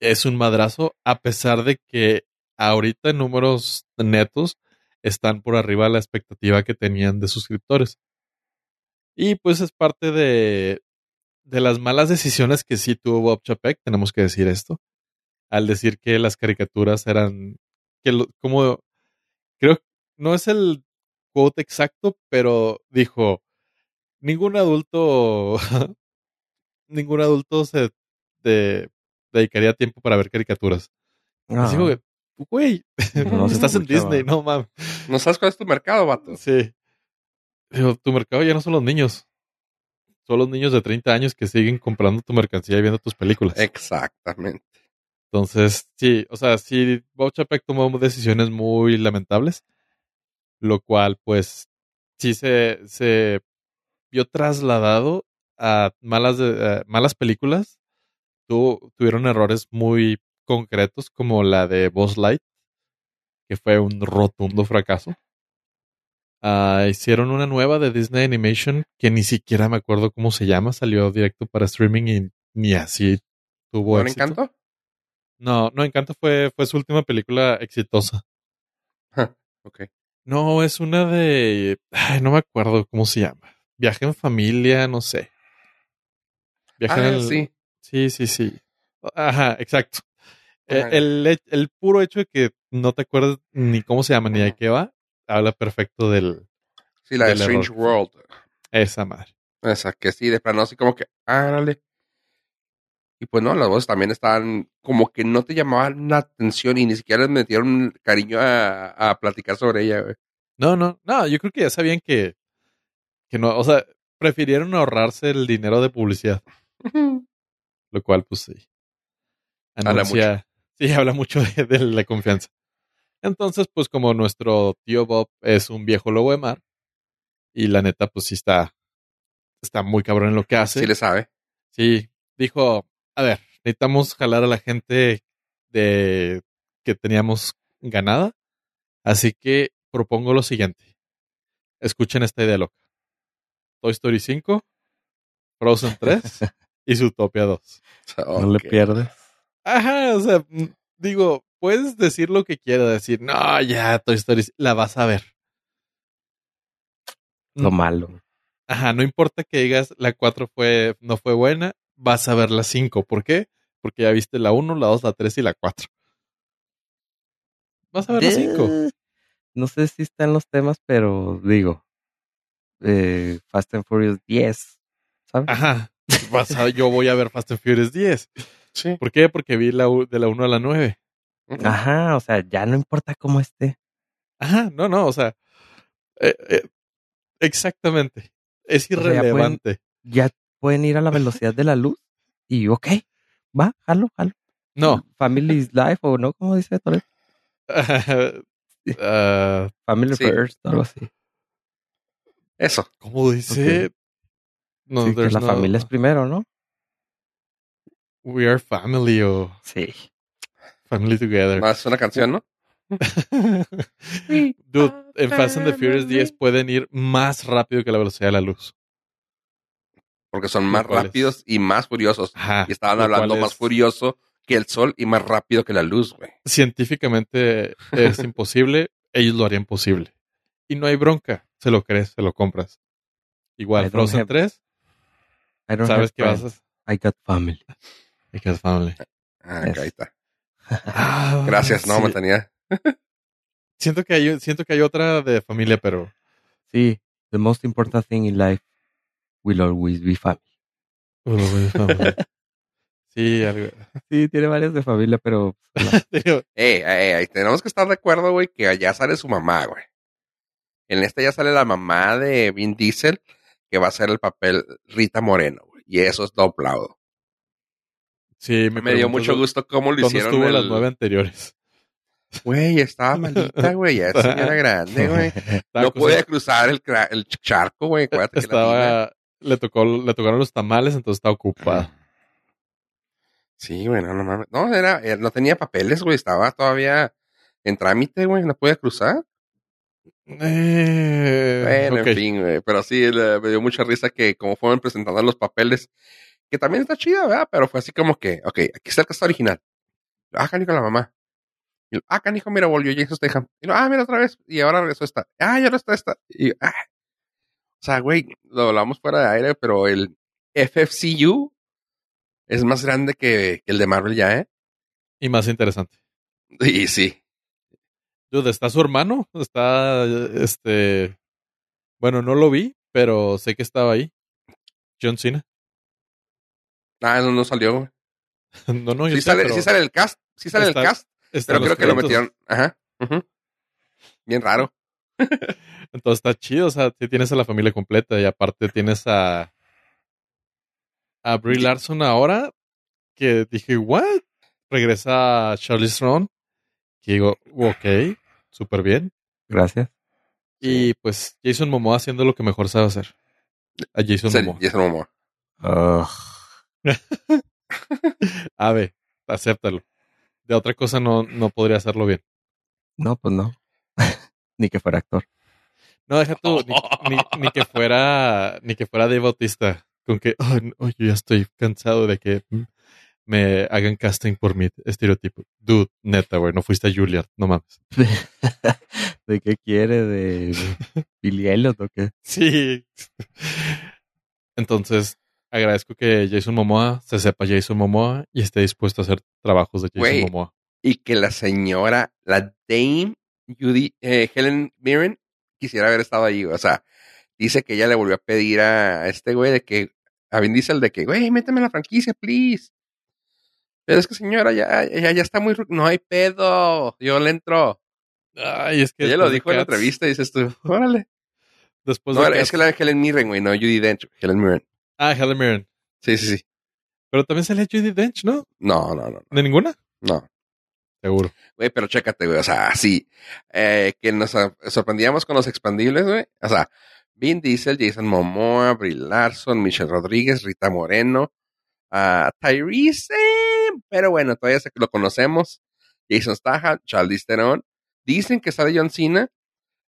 es un madrazo, a pesar de que ahorita en números netos están por arriba de la expectativa que tenían de suscriptores. Y pues es parte de, de las malas decisiones que sí tuvo Bob Chapek, tenemos que decir esto, al decir que las caricaturas eran, que lo- como, creo, no es el quote exacto, pero dijo, ningún adulto, ningún adulto se de, dedicaría tiempo para ver caricaturas. Ah, Así como que, güey, No estás en. Disney, no mames. ¿No sabes cuál es tu mercado, vato? Sí. Digo, tu mercado ya no son los niños. Son los niños de 30 años que siguen comprando tu mercancía y viendo tus películas. Exactamente. Entonces, sí, o sea, sí, Bob Chapek tomó decisiones muy lamentables, lo cual, pues, sí se, se vio trasladado a malas, de- a malas películas. Tu- tuvieron errores muy concretos, como la de Boss Light, que fue un rotundo fracaso. Ah, hicieron una nueva de Disney Animation que ni siquiera me acuerdo cómo se llama, salió directo para streaming y ni así tuvo ¿No éxito. encantó? No, no, Encanto fue, fue su última película exitosa. Ok. No, es una de. Ay, no me acuerdo cómo se llama. Viaje en familia, no sé. Viaje Ah, en el- sí. Sí, sí, sí. Ajá, exacto. Eh, Ajá. El, el puro hecho de que no te acuerdas ni cómo se llama ni de qué va, habla perfecto del. Sí, la de Strange error. World. Esa madre. Esa que sí, de plano así como que, árale. Y pues no, las voces también estaban como que no te llamaban la atención y ni siquiera les metieron cariño a, a platicar sobre ella, güey. No, no, no, yo creo que ya sabían que. Que no, o sea, prefirieron ahorrarse el dinero de publicidad. Lo cual, pues sí. Habla Anuncia, sí, habla mucho de, de la confianza. Entonces, pues como nuestro tío Bob es un viejo lobo de mar, y la neta, pues sí está, está muy cabrón en lo que hace. Sí le sabe. Sí, dijo, a ver, necesitamos jalar a la gente de que teníamos ganada, así que propongo lo siguiente. Escuchen esta idea loca. Toy Story 5, Frozen 3 y Zootopia 2. No le pierdes. Ajá, o sea, digo, puedes decir lo que quieras, decir, no, ya, Toy Story, la vas a ver. Lo Mm, malo. Ajá, no importa que digas la 4 fue, no fue buena, vas a ver la 5. ¿Por qué? Porque ya viste la 1, la 2, la 3 y la 4. Vas a ver la 5. Eh, No sé si está en los temas, pero digo, eh, Fast and Furious 10, ¿sabes? Ajá, vas a- yo voy a ver Fast and Furious 10. Sí. ¿Por qué? Porque vi la, de la 1 a la 9. Ajá, o sea, ya no importa cómo esté. Ajá, no, no, o sea, eh, eh, exactamente. Es sea, ya pueden- irrelevante. Ya pueden ir a la velocidad de la luz y ok, va, jalo, jalo. No, Family's Life o no, como dice Toret. Ah, Family Sí. First, algo así. Eso. ¿Cómo dice? No, Sí, que la no- familia es primero, ¿no? We are family o Sí. Family together. Es una canción, ¿no? Dude, en Fast and the Furious 10 pueden ir más rápido que la velocidad de la luz. Porque son más rápidos y más furiosos. Ajá. Y estaban hablando más es- furioso que el sol y más rápido que la luz, güey. Científicamente es imposible, ellos lo harían posible. Y no hay bronca, se lo crees, se lo compras. I Igual, Frozen have- 3, I don't sabes que vas a... I got family. Because family. Ah, Es- ahí está. Ah, Gracias, no, sí. me tenía. Siento que hay, siento que hay otra de familia, pero Sí, the most important thing in life will always be family. sí, algo. Sí, tiene varias de familia, pero pues, Digo, Eh, eh, eh, tenemos que estar de acuerdo, güey, que allá sale su mamá, güey. En esta ya sale la mamá de Vin Diesel, que va a ser el papel Rita Moreno, güey. Y eso es doblado. Sí, Me, me, dio mucho gusto cómo lo ¿Dónde hicieron. estuvo el- las nueve anteriores? Güey, estaba malita, güey. Ya señora grande, güey. No podía cruzar el, charco, güey. Estaba, le tocó, le tocaron los tamales, entonces estaba ocupada. Sí, güey, no, no mames. No, era, eh, no tenía papeles, güey. Estaba todavía en trámite, güey. No podía cruzar. Eh, Bueno, en fin, güey. Pero sí, le- me dio mucha risa que como fueron presentando los papeles, que también está chido, ¿verdad? Pero fue así como que, ok, aquí está el caso original. Ah, canijo, la mamá. Y, lo, ah, canijo, mira, volvió Jason Statham. Y lo, ah, mira otra vez. Y ahora regresó esta. Ah, ya no está esta. Y, ah. O sea, güey, lo hablamos fuera de aire, pero el FFCU es más grande que, que el de Marvel ya, ¿eh? Y más interesante. Y sí. Dude, está su hermano, está, este, bueno, no lo vi, pero sé que estaba ahí. John Cena. Ah, no, no salió, güey. no, no, yo Sí sé, sale, pero sí sale el cast, sí sale está- el cast, pero creo que lo metieron. Ajá. Bien raro. Entonces está chido, o sea, si tienes a la familia completa y aparte tienes a a Brie. Larson ahora que dije, "What?" Regresa Charlize Theron, que digo, "Ok, súper bien." Gracias. Y pues Jason Momoa haciendo lo que mejor sabe hacer. A Jason Sí, Momoa. Jason Momoa. Ugh. A ver, acéptalo. De otra cosa no, no podría hacerlo bien. no, pues no. Ni que fuera actor. No, deja tú, ni, ni- ni que fuera, ni que fuera Dave Bautista, con que, "Oh, no, yo ya estoy cansado de que me hagan casting por mi estereotipo. Dude, neta, güey, no fuiste a Juilliard, no mames. ¿De qué quiere? ¿De Billy Elliot o qué? Sí. Entonces, agradezco que Jason Momoa se sepa Jason Momoa y esté dispuesto a hacer trabajos de Jason. Momoa. Y que la señora, la Dame Judy, eh, Helen Mirren, quisiera haber estado ahí. O sea, dice que ella le volvió a pedir a este güey de que, a Vin Diesel de que, güey, méteme en la franquicia, please. Pero es que señora, ya, ya, ya está muy, no hay pedo, yo le entro. Ay, es que Ella lo dijo en la entrevista y dices tú, órale. Después No, de es Cats- que la de Helen Mirren, güey, no Judy Dench, Helen Mirren. Ah, Helen Mirren. Sí, sí, sí. Pero también salía Judy Dench, ¿no? No, no, no, ¿De ninguna? no. Seguro. Güey, pero chécate, güey. O sea, sí. Eh, que nos sorprendíamos con los expandibles, güey. O sea, Vin Diesel, Jason Momoa, Brie Larson, Michelle Rodríguez, Rita Moreno, ah, Tyrese, eh, pero bueno, todavía sé que lo conocemos. Jason Statham, Charlize Theron. Dicen que sale John Cena.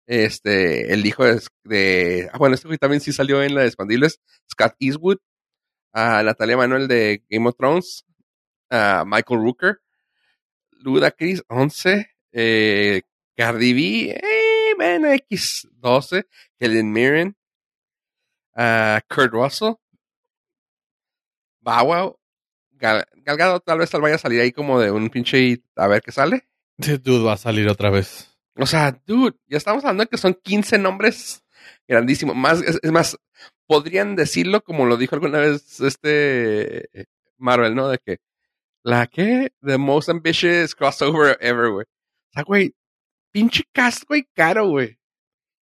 Este, el hijo de, ah, bueno, este también sí salió en la de expandibles. Scott Eastwood, a Natalia Manuel de Game of Thrones, a Michael Rooker, Ludacris 11, eh, Cardi B, eh, bueno, X12, Helen Mirren, ah, Kurt Russell, Bow Wow, Gal, Gal Gadot tal vez tal vaya a salir ahí como de un pinche a ver qué sale. Dude va a salir otra vez. O sea, dude, ya estamos hablando de que son 15 nombres grandísimos. Más, es, es más, podrían decirlo como lo dijo alguna vez este Marvel, ¿no? De que la que the most ambitious crossover ever, güey. O sea, güey, pinche cast, güey, caro, güey.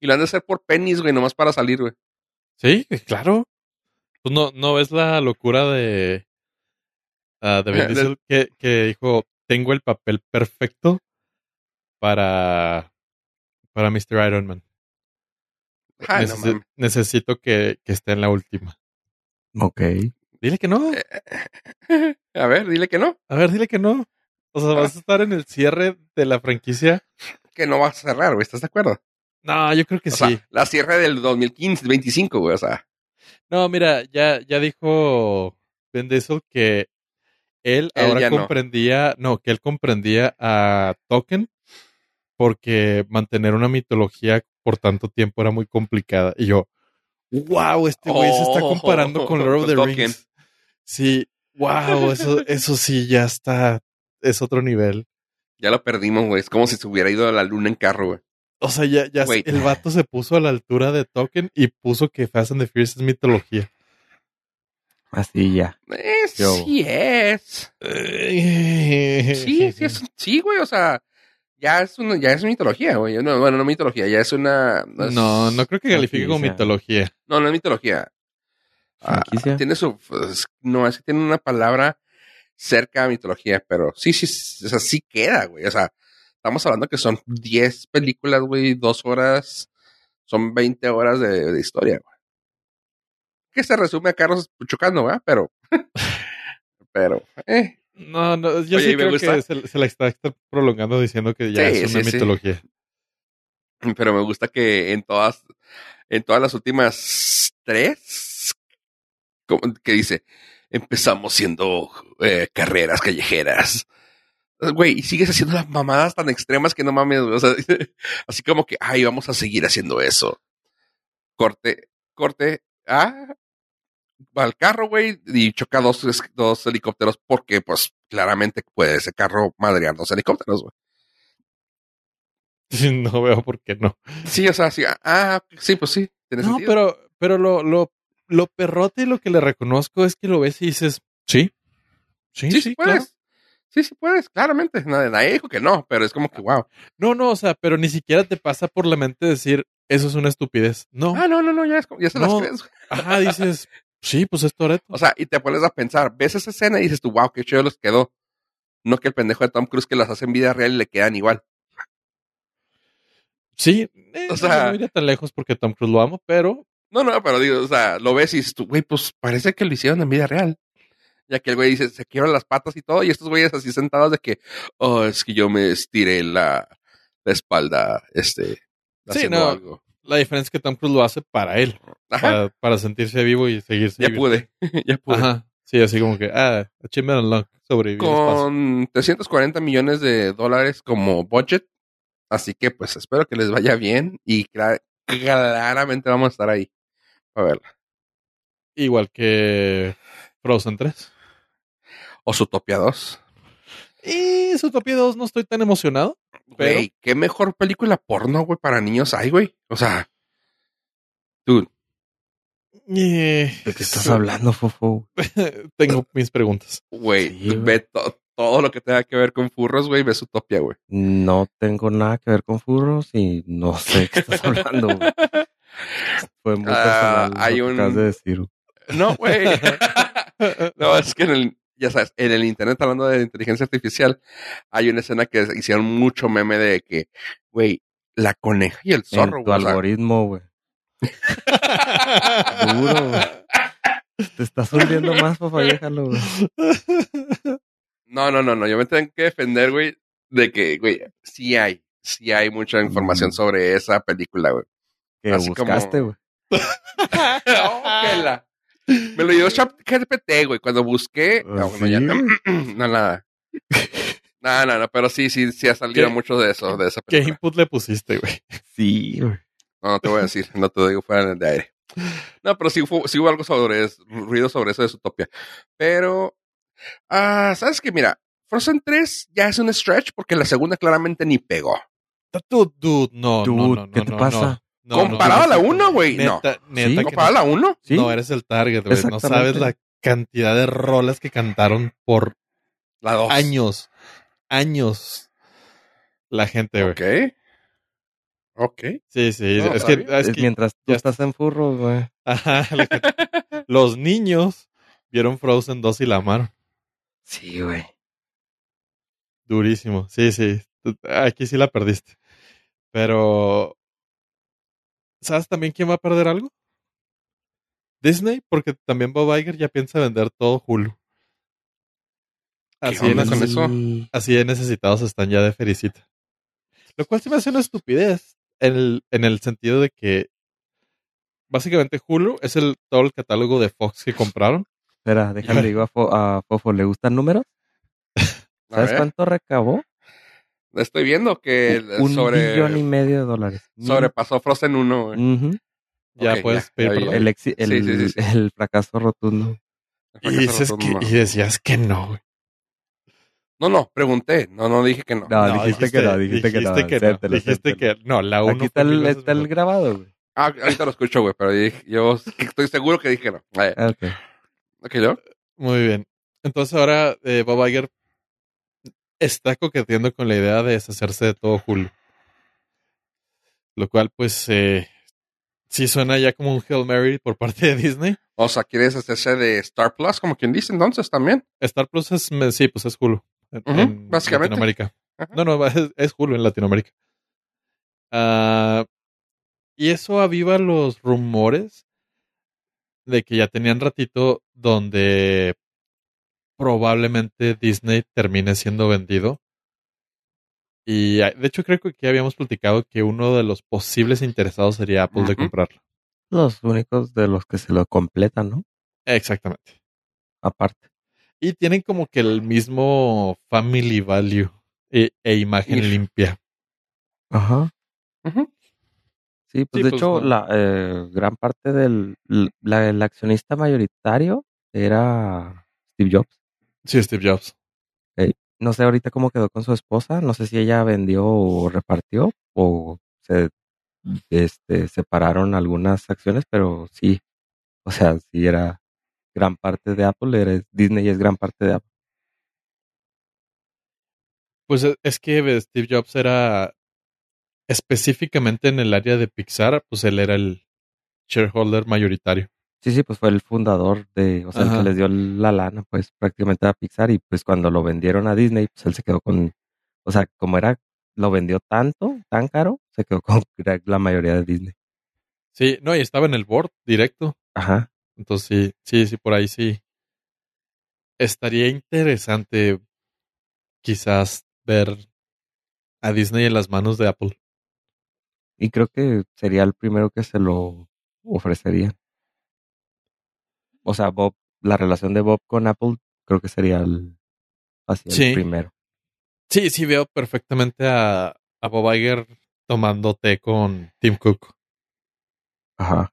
Y lo han de hacer por pennies, güey, nomás para salir, güey. Sí, claro. Pues no, no ves la locura de, ah, de Vin De- Diesel que, que dijo, tengo el papel perfecto para, para Mr. Iron Man. Ay, no Necesi- mames. necesito que, que esté en la última. Ok. Dile que no. A ver, dile que no. A ver, dile que no. O sea, vas a estar en el cierre de la franquicia. Que no vas a cerrar, güey. ¿Estás de acuerdo? No, yo creo que O sí. sea, la cierre del 2015, 25, güey. O sea, No, mira, ya, ya dijo Ben Diesel que él, Él ahora no. comprendía, no. que él comprendía a Token porque mantener una mitología por tanto tiempo era muy complicada. Y yo, wow, este güey se está Oh, comparando con Lord of the Tolkien. Rings. Sí, wow, eso, eso sí ya está, es otro nivel. ya lo perdimos, güey. Es como si se hubiera ido a la luna en carro, güey. O sea, ya, ya el vato se puso a la altura de Token y puso que Fast and the Furious es mitología. Así ya. Eh, sí es. Sí, sí, es, sí, güey, o sea, ya es una, ya es mitología, güey. No, bueno, no mitología, ya es una. es- No, no creo que califique como mitología. No, no es mitología. Ah, tiene su. pues, no, es que tiene una palabra cerca a mitología, pero sí, sí, sí, o sea, sí queda, güey. O sea, estamos hablando que son 10 películas, güey, dos horas, son 20 horas de, de historia, güey. Que se resume a carros chocando, ¿verdad? Pero. pero, eh. No, no, yo Oye, sí creo gusta- que se, se la está, prolongando diciendo que ya Sí, es una sí, sí. mitología. pero me gusta que en todas, en todas las últimas tres, como que dice, empezamos siendo eh, carreras callejeras. Güey, y sigues haciendo las mamadas tan extremas que no mames, güey, o sea, así como que, ay, vamos a seguir haciendo eso. Corte, corte, ah, al carro, güey, y choca dos, dos helicópteros porque, pues, claramente puede ese carro madrear dos helicópteros, güey. No veo por qué no. Sí, o sea, sí, ah, sí, pues sí, tiene No, sentido. pero, pero lo, lo, lo perrote, lo que le reconozco es que lo ves y dices, sí, Sí, Sí, sí, claro. puedes. Sí, sí puedes, claramente. Nadie, nadie dijo que no, pero es como que, wow. No, no, o sea, pero ni siquiera te pasa por la mente decir, eso es una estupidez. No. Ah, no, no, no, ya, es como- ya se las No. crees. güey. Ajá, dices, sí, pues es Toreto. O sea, y te pones a pensar, ves esa escena y dices tú, wow, qué chido les quedó. No que el pendejo de Tom Cruise que las hace en vida real y le quedan igual. Sí, eh, o no, sea- no iría tan lejos porque Tom Cruise lo amo, pero No, no, pero digo, o sea, lo ves y dices tú, güey, pues parece que lo hicieron en vida real. Ya que el güey dice, se quiebran las patas y todo, y estos güeyes así sentados de que, oh, es que yo me estiré la, la espalda, este, Sí, no. algo. La diferencia es que Tom Cruise lo hace para él, para, para sentirse vivo y seguirse ya vivo. pude, ya pude. Ajá, sí, así como que, ah, achievement al espacio. Con 340 millones de dólares como budget, así que pues espero que les vaya bien y cla- claramente vamos a estar ahí a verla. Igual que Frozen 3. O Zootopia 2. Y Zootopia 2 no estoy tan emocionado. Pero- Güey, qué mejor película porno, güey, para niños hay, güey. O sea, dude, Eh, ¿De qué estás hablando, Fofo? Tengo mis preguntas. güey, Sí, ve to- todo lo que tenga que ver con furros, güey, ve Zootopia, güey. No tengo nada que ver con furros y no sé de qué estás hablando. güey. Fue muy personal hay un- acabas de decir. No, güey. no, es que en el, ya sabes, en el internet, hablando de inteligencia artificial, hay una escena que hicieron mucho meme de que, güey, la coneja y el zorro, en tu güey. algoritmo, güey. Duro, güey. Te estás hundiendo más, papá, déjalo, güey. no, no, no, no, yo me tengo que defender, güey, de que, güey, sí hay, sí hay mucha información Mm. sobre esa película, güey. Que Así como- buscaste, güey. Oh, que la- Me lo dio ChatGPT, güey, cuando busqué. Ah, No, bueno, ¿sí, ya- güey? no, nada. No, no, no, pero sí, sí, sí ha salido ¿Qué? mucho de eso, de esa ¿Qué input le pusiste, güey? Sí, güey. No, no te voy a decir, no te digo fuera de aire. No, pero sí, fu- sí hubo algo sobre eso, ruido sobre eso de Zootopia. Pero, ah, ¿sabes qué? Mira, Frozen 3 ya es un stretch porque la segunda claramente ni pegó. Dude, dude, no, no, Dude, no, no, ¿qué te no, pasa? no. No, Comparado no, a la no, 1, güey, no. Neta, ¿Comparado a la 1? ¿Sí? No, eres el target, güey. No sabes la cantidad de rolas que cantaron por La 2. años. Años. La gente, güey. Ok. Ok. Sí, sí. No, es que, es mientras tú ya estás en furros, güey. ajá, los niños vieron Frozen 2 y la amaron. Sí, güey. Durísimo. Sí, sí. Aquí sí la perdiste. Pero. ¿Sabes también quién va a perder algo? Disney, porque también Bob Iger ya piensa vender todo Hulu. Así de, onda con neces- eso? Sí. así de necesitados están ya de felicita. Lo cual se me hace una estupidez en el, en el sentido de que básicamente Hulu es el todo el catálogo de Fox que compraron. Espera, déjame digo a, Fo- a Fofo, ¿le gustan números? ¿Sabes cuánto recabó? Estoy viendo que Un sobre, billón y medio de dólares. sobrepasó Frozen 1, güey. Ujú. Ya Ok, puedes ya, pedir perdón. el, exi- el, Sí, sí, sí, sí. el fracaso rotundo. Y, dices que, y decías que no, güey. No, no, pregunté. No, no dije que no. No, dijiste que no, dijiste que no, acéptalo, Dijiste acéptalo. que no, la uno Aquí está el, está grabado, güey. Ah, ahorita lo escucho, güey, pero dije- yo estoy seguro que dije que no. Ah, Ok. ok, yo. Muy bien. Entonces ahora eh, Bob Iger está coqueteando con la idea de deshacerse de todo Hulu. Lo cual, pues, eh, sí suena ya como un Hail Mary por parte de Disney. O sea, ¿quieres hacerse de Star Plus, como quien dice entonces también? Star Plus es, sí, pues es Hulu. En, básicamente. Latinoamérica. No, no, es, es Hulu en Latinoamérica. Ah, y eso aviva los rumores de que ya tenían ratito donde probablemente Disney termine siendo vendido. Y ah, de hecho creo que aquí habíamos platicado que uno de los posibles interesados sería Apple de comprarlo. Los únicos de los que se lo completan, ¿no? Exactamente. Aparte. Y tienen como que el mismo family value e, e imagen If. limpia. Ajá. Sí, pues Sí, de pues, hecho, no. la eh, gran parte del la- el accionista mayoritario era Steve Jobs. Sí, Steve Jobs. No sé ahorita cómo quedó con su esposa, no sé si ella vendió o repartió o se este, separaron algunas acciones, pero sí, o sea, sí era gran parte de Apple, era Disney es gran parte de Apple. Pues e- es que Steve Jobs era específicamente en el área de Pixar, pues él era el shareholder mayoritario. Sí, sí, pues fue el fundador de, o sea, el Ajá. que les dio la lana, pues prácticamente a Pixar y pues cuando lo vendieron a Disney, pues él se quedó con, o sea, como era, lo vendió tanto, tan caro, se quedó con la mayoría de Disney. Sí, no, y estaba en el board directo. Ajá. Entonces sí, sí, sí, por ahí sí. Estaría interesante quizás ver a Disney en las manos de Apple. Y creo que sería el primero que se lo ofrecería. O sea, Bob, la relación de Bob con Apple, creo que sería el, así, el Sí. primero. Sí, sí veo perfectamente a, a Bob Iger tomando té con Tim Cook. Ajá.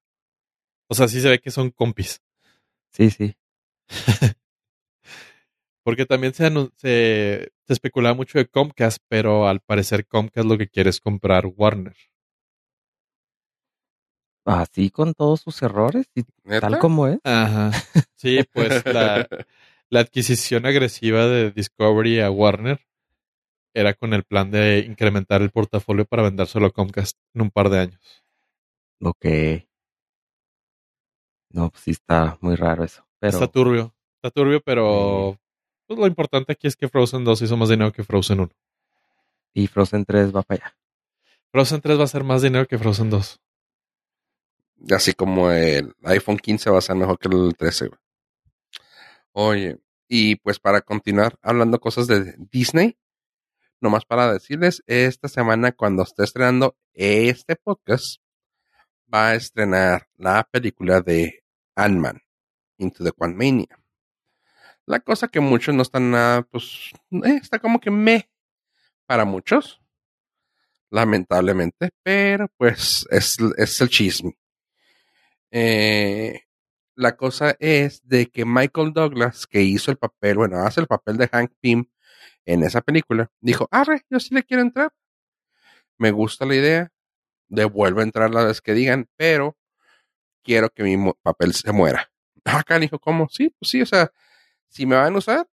O sea, sí se ve que son compis. Sí, sí. Porque también se, anu- se, se especulaba mucho de Comcast, pero al parecer Comcast lo que quiere es comprar Warner. Así con todos sus errores y ¿Neta? tal como es. Ajá. Sí, pues la, la adquisición agresiva de Discovery a Warner era con el plan de incrementar el portafolio para vendérselo a Comcast en un par de años. Ok. No, pues sí está muy raro eso. Pero Está turbio. Está turbio, pero pues, lo importante aquí es que Frozen 2 hizo más dinero que Frozen 1. y Frozen 3 va para allá. Frozen 3 va a ser más dinero que Frozen 2. Así como el iPhone 15 va a ser mejor que el 13. güey. Oye, y pues para continuar hablando cosas de Disney, nomás para decirles, esta semana cuando esté estrenando este podcast, va a estrenar la película de Ant-Man, Into the Quantumania. La cosa que muchos no están nada, pues, eh, está como que me para muchos, lamentablemente, pero pues es, es el chisme. Eh, la cosa es de que Michael Douglas, que hizo el papel, bueno, hace el papel de Hank Pym en esa película, dijo, arre, yo sí le quiero entrar. Me gusta la idea, devuelvo a entrar la vez que digan, pero quiero que mi papel se muera. Acá dijo, ¿cómo? Sí, pues sí, o sea, si me van a usar,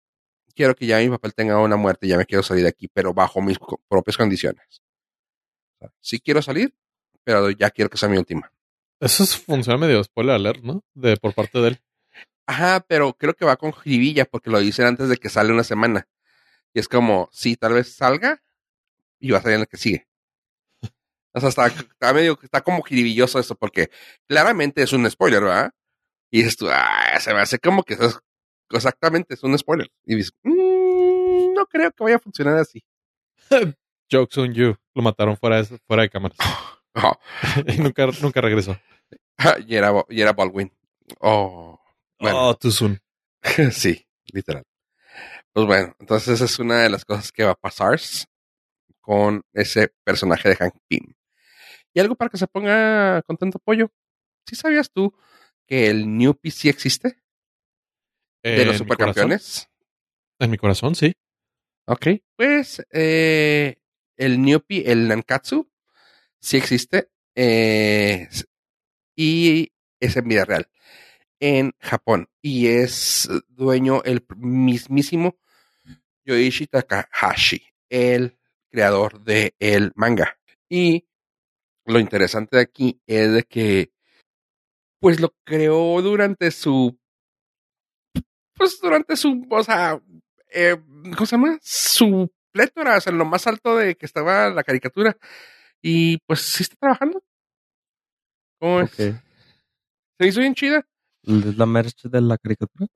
quiero que ya mi papel tenga una muerte, ya me quiero salir de aquí, pero bajo mis co- propias condiciones. O sea, sí quiero salir, pero ya quiero que sea mi última. Eso es, funciona medio spoiler alert, ¿no? De por parte de él. Ajá, pero creo que va con jiribilla porque lo dicen antes de que sale una semana. Y es como, sí, tal vez salga y va a salir en el que sigue. O sea, está, está medio, está como jiribilloso eso porque claramente es un spoiler, ¿verdad? Y dices tú, ah, se me hace como que es, exactamente es un spoiler. Y dices, "Mm, no creo que vaya a funcionar así. Jokes on you. Lo mataron fuera de, fuera de cámaras. Oh, y nunca, nunca regresó. y, era, y era Baldwin. Oh, bueno. Oh, too soon. sí, literal. Pues bueno, entonces esa es una de las cosas que va a pasar con ese personaje de Hank Pym. Y algo para que se ponga contento pollo. ¿Sí sabías tú que el New PC existe? De los mi supercampeones. corazón- En mi corazón, sí. Ok. Pues eh, el Newpi, el Nankatsu, sí existe. eh, y es en vida real. En Japón. Y es dueño el mismísimo Yoichi Takahashi, el creador de el manga. Y lo interesante de aquí es de que pues lo creó durante su pues durante su, o sea, eh, ¿cómo se llama? Su plétora, o sea, en lo más alto de que estaba la caricatura. Y pues sí está trabajando. ¿Cómo es? Se hizo bien chida, ¿Es la merch de la caricatura?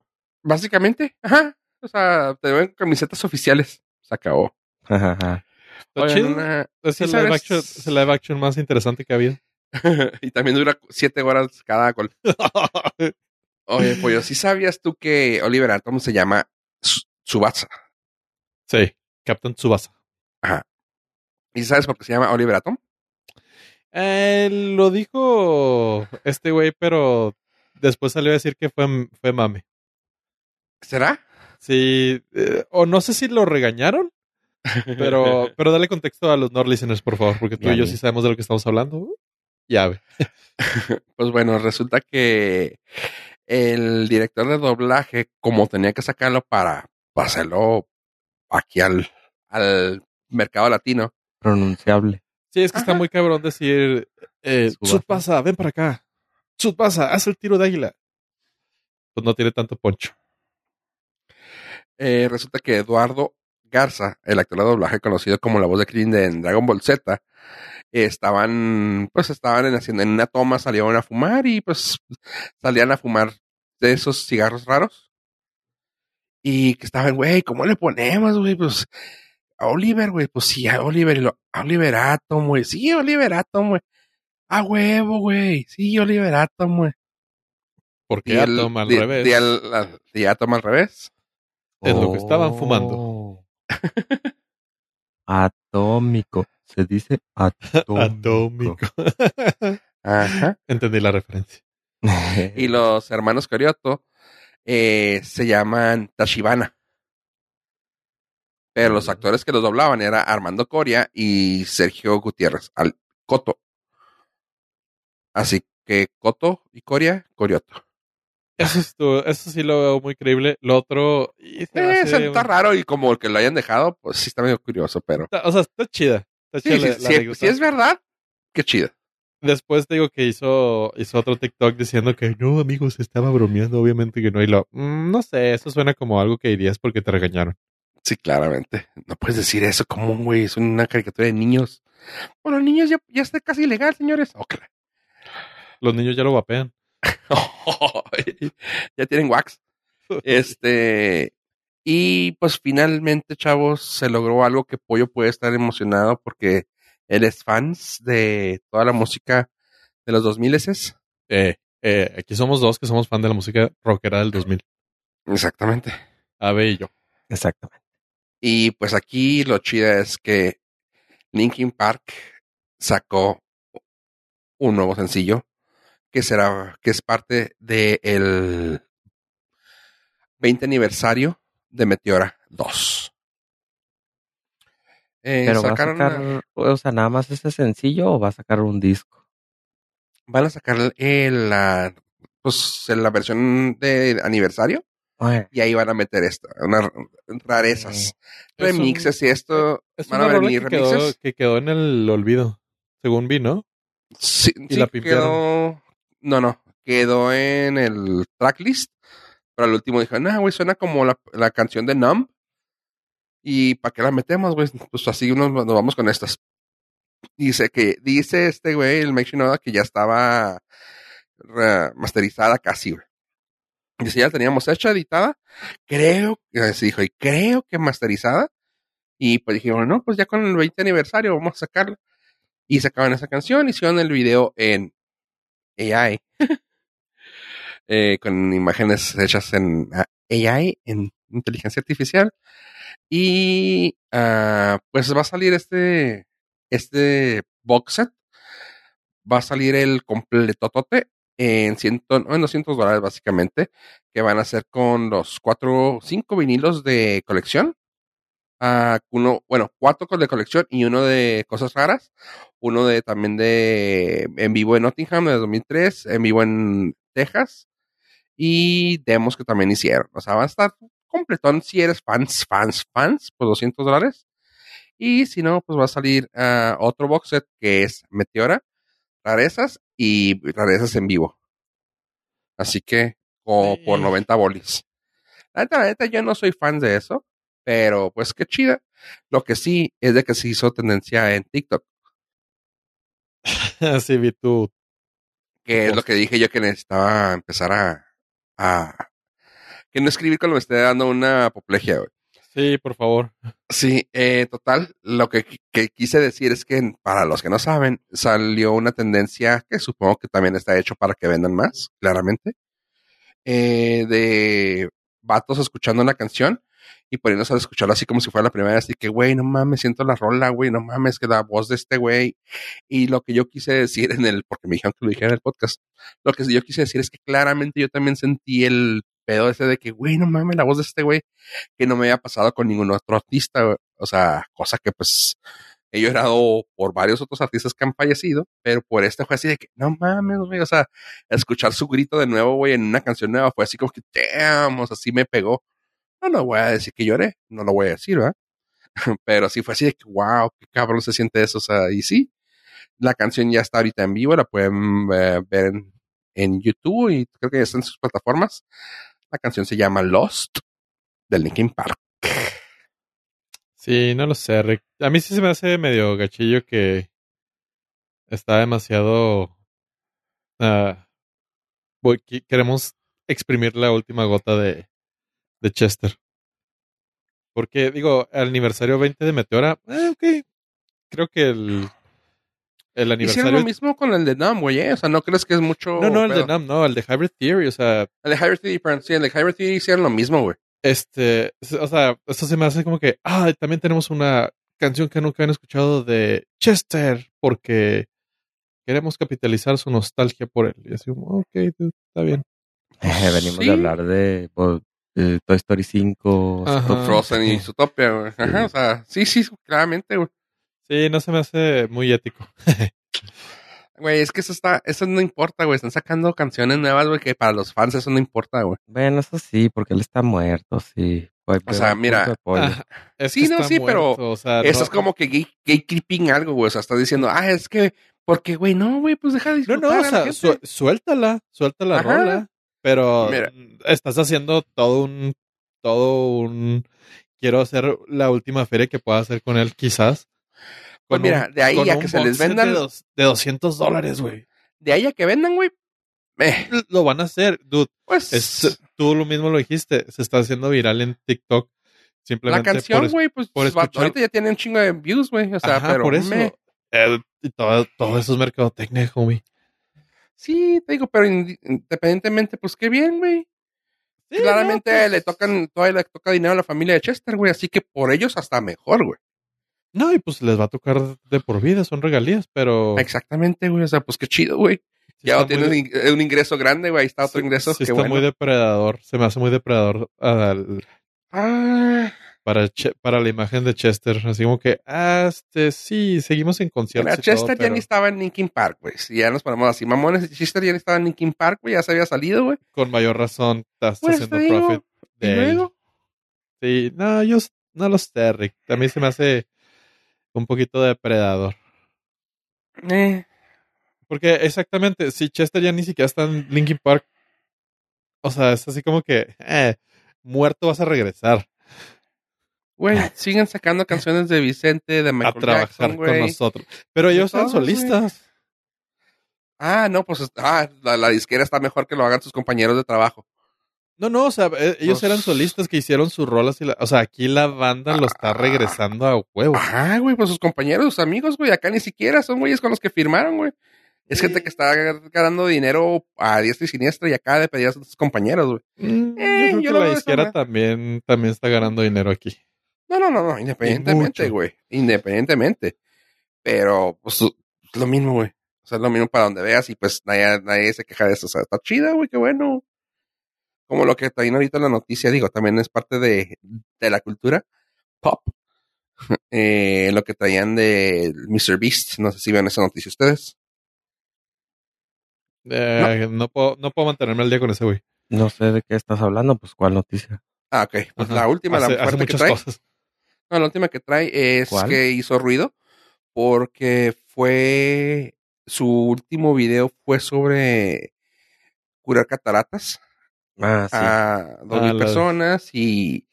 básicamente. Ajá. O sea, te ven camisetas oficiales. Se acabó. Ajá. Está Chido. una- Es, ¿sí el live action, es el live action más interesante que ha habido. y también dura siete horas cada gol. Oye, pollo, ¿sí sabías tú que Oliver Atom se llama Tsubasa? sí, Captain Tsubasa. ¿Y sabes por qué se llama Oliver Atom? Eh, lo dijo este güey, pero después salió a decir que fue, fue mame. ¿Será? Sí, eh, o no sé si lo regañaron, pero, pero dale contexto a los Nord listeners, por favor, porque tú y yo sí sabemos de lo que estamos hablando. Ya ve. Pues bueno, resulta que el director de doblaje, como tenía que sacarlo para, para hacerlo aquí al, al mercado latino. Pronunciable. Sí, es que está muy cabrón decir, eh, pasa, ven para acá. Sud pasa, haz el tiro de águila. Pues no tiene tanto poncho. Eh, resulta que Eduardo Garza, el actor de doblaje conocido como la voz de Krillin de en Dragon Ball Z, estaban, pues estaban en, haciendo, en una toma, salieron a fumar y pues salían a fumar de esos cigarros raros. Y que estaban, güey, ¿cómo le ponemos, güey? Pues a Oliver, güey, pues sí, a Oliver, y lo, a Oliver Atom, güey, sí, Oliver Atom, güey. A huevo, güey, sí, Oliver Atom, güey. Porque Y el- Atom al di- revés. di al- al- al revés. Es lo que estaban fumando. Atómico. Se dice atómico. Atómico. Ajá. Entendí la referencia. Y los hermanos Corioto eh, se llaman Tashibana. Pero los actores que los doblaban era Armando Coria y Sergio Gutiérrez, al Coto. Así que Coto y Coria, Corioto. Eso, estuvo- eso sí lo veo muy creíble. Lo otro. y se Eh, hace está raro y como el que lo hayan dejado, pues sí está medio curioso, pero. O sea, está chida. Está Sí, chida sí, la- si es verdad, qué chido. Después te digo que hizo, hizo otro TikTok diciendo que no, amigos, estaba bromeando. Obviamente que no. Y lo. mm, no sé, eso suena como algo que dirías porque te regañaron. Sí, claramente. No puedes decir eso como un güey, es una caricatura de niños. Bueno, niños ya, ya está casi ilegal, señores. Ok. Los niños ya lo vapean. ya tienen wax. Este. Y pues finalmente, chavos, se logró algo que Pollo puede estar emocionado porque él es fans de toda la música de los 2000 s Eh, eh, aquí somos dos que somos fan de la música rockera del 2000. Exactamente. Ave y yo. Exactamente. Y pues aquí lo chida es que Linkin Park sacó un nuevo sencillo que será, que es parte del 20 aniversario de Meteora 2. Eh, Pero va a sacaron sacar, o sea, nada más ese sencillo o va a sacar un disco. van a sacar el, la, pues, la versión de aniversario y ahí van a meter esto, unas rarezas, Es remixes y esto. Es van a venir que quedó, remixes. que quedó en el olvido. Según vi, ¿no? Sí, Y sí la quedó. No, no. Quedó en el tracklist. Pero al último dijo, no, güey, suena como la, la canción de Numb. ¿Y para qué la metemos, güey? Pues así nos, nos vamos con estas. Dice que, dice este güey, el Shinoda, que ya estaba masterizada casi, güey. Dice, ya la teníamos hecha, editada. Creo, se dijo, y creo que masterizada. Y pues dijimos, no, pues ya con el 20 aniversario vamos a sacarla. Y sacaban esa canción, hicieron el video en AI. eh, con imágenes hechas en ah, AI, en inteligencia artificial. Y ah, pues va a salir este, este box set. Va a salir el completotote en, ciento, en 200 dólares básicamente, que van a ser con los cuatro, cinco vinilos de colección. Ah, uno, bueno, cuatro de colección y uno de cosas raras. Uno de también de en vivo en Nottingham de 2003, en vivo en Texas y demos que también hicieron. O sea, va a estar completón si eres fans, fans, fans, por 200 dólares. Y si no, pues va a salir ah, otro box set que es Meteora, rarezas y rarezas en vivo. Así que, como por Sí. 90 bolis. La neta, la neta, yo no soy fan de eso, pero pues qué chida. Lo que sí es de que se hizo tendencia en TikTok, Así vi tu. que es lo que dije yo que necesitaba empezar a, a que no escribir cuando me esté dando una apoplejía, güey. Sí, por favor. Sí, eh, total, lo que, que quise decir es que para los que no saben, salió una tendencia que supongo que también está hecho para que vendan más, claramente, eh, de vatos escuchando una canción y poniéndose a escucharlo así como si fuera la primera vez, así que, güey, no mames, siento la rola, güey, no mames, que la voz de este güey. Y lo que yo quise decir en el, porque me dijeron que lo dijera en el podcast, lo que yo quise decir es que claramente yo también sentí el pedo ese de que, güey, no mames, la voz de este güey, que no me había pasado con ningún otro artista, o sea, cosa que pues he llorado por varios otros artistas que han fallecido, pero por este fue así de que, no mames, güey, o sea, escuchar su grito de nuevo, güey, en una canción nueva fue así como que, damn, o sea, así me pegó. No, no voy a decir que lloré, no lo voy a decir, ¿verdad? Pero sí fue así de que, wow, qué cabrón se siente eso. O sea, y sí, la canción ya está ahorita en vivo, la pueden eh, ver en, YouTube y creo que ya está en sus plataformas. La canción se llama Lost del Linkin Park. Sí, no lo sé, Rick. A mí sí se me hace medio gachillo que está demasiado... ah, queremos exprimir la última gota de, de Chester. Porque, digo, el aniversario 20 de Meteora, eh, ok. Creo que el, el Hicieron aniversario... lo mismo con el de Numb, güey, ¿eh? O sea, ¿no crees que es mucho No, no, el de? Nam, no, el de Hybrid Theory, o sea, El de Hybrid Theory, perdón, sí, el de Hybrid Theory hicieron lo mismo, güey. este, o sea, esto se me hace como que, ah, también tenemos una canción que nunca han escuchado de Chester, porque queremos capitalizar su nostalgia por él. Y así como, ok, dude, está bien. Eh, venimos Sí. de hablar de, pues, de Toy Story 5, Ajá. Frozen y. Zootopia, güey. Ajá, Sí. o sea, sí, sí, claramente, güey. Sí, no se me hace muy ético. Güey, es que eso está, eso no importa, güey. Están sacando canciones nuevas, güey, que para los fans eso no importa, güey. Bueno, eso sí, porque él está muerto, sí. Puede O sea, mira. Ah, es Sí, que no, está sí, pero muerto, o sea, Eso no- es como que gay, gatekeeping algo, güey. O sea, estás diciendo, ah, es que, porque, güey, no, güey, pues deja de No, no, o sea, su- suéltala, suelta la Ajá. rola. Pero Mira. estás haciendo todo un, todo un, quiero hacer la última feria que pueda hacer con él, quizás. Pues mira, de ahí a que se les vendan- De, dos- de 200 dólares, güey. De ahí a que vendan, güey. eh, Lo van a hacer, dude. pues, Es- tú lo mismo lo dijiste, se está haciendo viral en TikTok. la Simplemente canción, por, güey, pues, por escuchar- ahorita ya tiene un chingo de views, güey. O sea, Ajá, pero, por eso. eh, todo, todo eso es mercadotecnia, homie. Sí, te digo, pero independientemente, pues, qué bien, güey. Sí, Claramente no, pues, le tocan, todavía le toca dinero a la familia de Chester, güey. Así que por ellos hasta mejor, güey. No, y pues les va a tocar de por vida, son regalías, pero. Exactamente, güey. O sea, pues qué chido, güey. sí Ya muy- in- un ingreso grande, güey. Ahí está otro sí- ingreso. sí qué está bueno. muy depredador. Se me hace muy depredador al- Ah, para, para la imagen de Chester. Así como que, ah, este, sí, seguimos en conciertos. mira, todo, Chester ya pero ni estaba en Linkin Park, güey. Si ya nos ponemos así, mamones, Chester ya ni estaba en Linkin Park, güey. Ya se había salido, güey. Con mayor razón estás Pues, haciendo digo, profit Y de él. luego, Sí, no, yo no lo sé, Rick. Mí se me hace un poquito depredador. eh, Porque exactamente, si Chester ya ni siquiera está en Linkin Park, o sea, es así como que, eh, muerto vas a regresar güey, siguen sacando canciones de Vicente, de a Michael trabajar Jackson, con nosotros. Pero ellos son solistas. Ah, no, pues, ah, la, la disquera está mejor que lo hagan sus compañeros de trabajo. No, no, o sea, eh, ellos Pues- eran solistas que hicieron sus rolas y la, o sea, aquí la banda lo está regresando a huevo. Ajá, güey, pues sus compañeros, sus amigos, güey, acá ni siquiera son güeyes con los que firmaron, güey. Es gente que está ganando dinero a diestra y siniestra y acá de pedir a sus compañeros, güey. Mm, Eh, yo yo creo que la manera. también, también está ganando dinero aquí. No, no, no, no, independientemente, güey. Independientemente. Pero, pues, es lo mismo, güey. O sea, es lo mismo para donde veas y pues nadie, nadie se queja de eso. O sea, está chida, güey, qué bueno. Como lo que también ahorita en la noticia, digo, también es parte de, de la cultura pop. Eh, lo que traían de Mr. Beast. No sé si ven esa noticia ustedes. Eh, no. puedo, no puedo mantenerme al día con ese güey. No sé de qué estás hablando, pues cuál noticia. Ah, ok. Pues Ajá. la última, hace, la hace fuerte que muchas trae. cosas. No, la última que trae es ¿Cuál? que hizo ruido porque fue su último video fue sobre curar cataratas Ah, sí. a dos mil personas y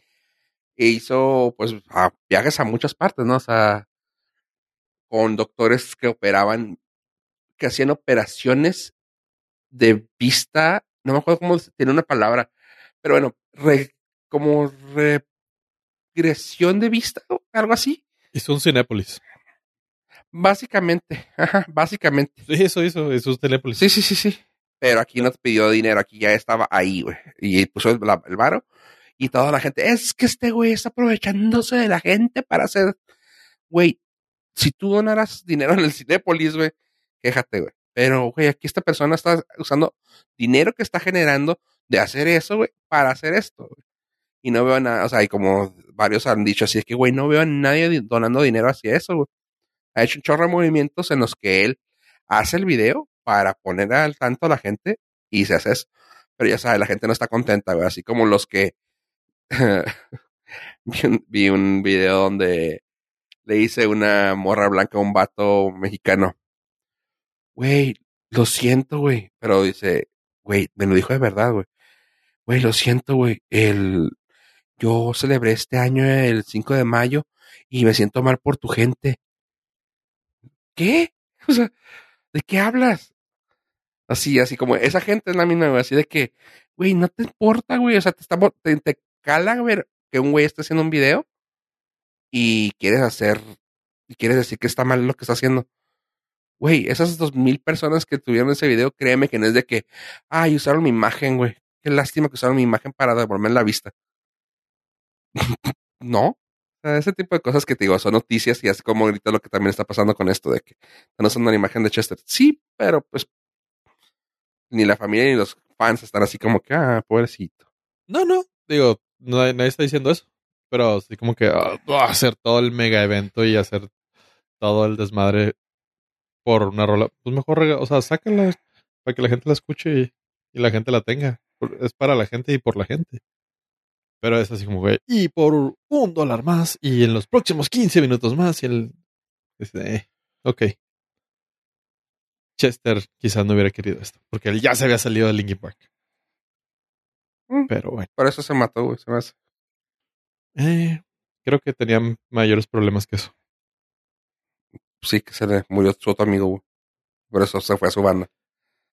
e hizo pues a- viajes a muchas partes, ¿no? O sea, con doctores que operaban, que hacían operaciones de vista, no me acuerdo cómo tiene una palabra, pero bueno, re- como de vista, o algo así. Hizo un Cinépolis. Básicamente, ajá, básicamente. Sí, eso hizo, hizo un Cinépolis. Sí, sí, sí, sí. Pero aquí no te pidió dinero, aquí ya estaba ahí, güey. Y puso el, la- el varo. Y toda la gente, es que este güey está aprovechándose de la gente para hacer. Güey, si tú donaras dinero en el Cinépolis, güey, quéjate, güey. Pero, güey, aquí esta persona está usando dinero que está generando de hacer eso, güey, para hacer esto, güey. Y no veo nada, o sea, y como varios han dicho así, es que, güey, no veo a nadie di- donando dinero hacia eso, güey. Ha hecho un chorro de movimientos en los que él hace el video para poner al tanto a la gente y se hace eso. Pero ya sabes, la gente no está contenta, güey. Así como los que vi un, vi un video donde le hice una morra blanca a un vato mexicano. Güey, lo siento, güey. Pero dice, güey, me lo dijo de verdad, güey. Güey, lo siento, güey. El, yo celebré este año el 5 de mayo y me siento mal por tu gente. ¿Qué? O sea, ¿de qué hablas? Así, así como esa gente es la misma, así de que, güey, no te importa, güey, o sea, te, está, te, te cala ver que un güey está haciendo un video y quieres hacer, y quieres decir que está mal lo que está haciendo. Güey, esas dos mil personas que tuvieron ese video, créeme que no es de que, ay, usaron mi imagen, güey. Qué lástima que usaron mi imagen para devolverme la vista. no. Ese tipo de cosas que te digo son noticias y es como ahorita lo que también está pasando con esto de que no son una imagen de Chester. Sí, pero pues ni la familia ni los fans están así como que, ah, pobrecito. No, no, digo, nadie está diciendo eso. Pero así como que ah, hacer todo el mega evento y hacer todo el desmadre por una rola. Pues mejor, o sea, sácala para que la gente la escuche y, la gente la tenga. Es para la gente y por la gente. Pero es así como que, y por un dólar más y en los próximos 15 minutos más y el... Este, ok. Chester quizás no hubiera querido esto, porque él ya se había salido de Linkin Park. Mm, Pero bueno. Por eso se mató, güey, se me hace. Eh, creo que tenían mayores problemas que eso. Sí, que se le murió su otro amigo, güey. Por eso se fue a su banda.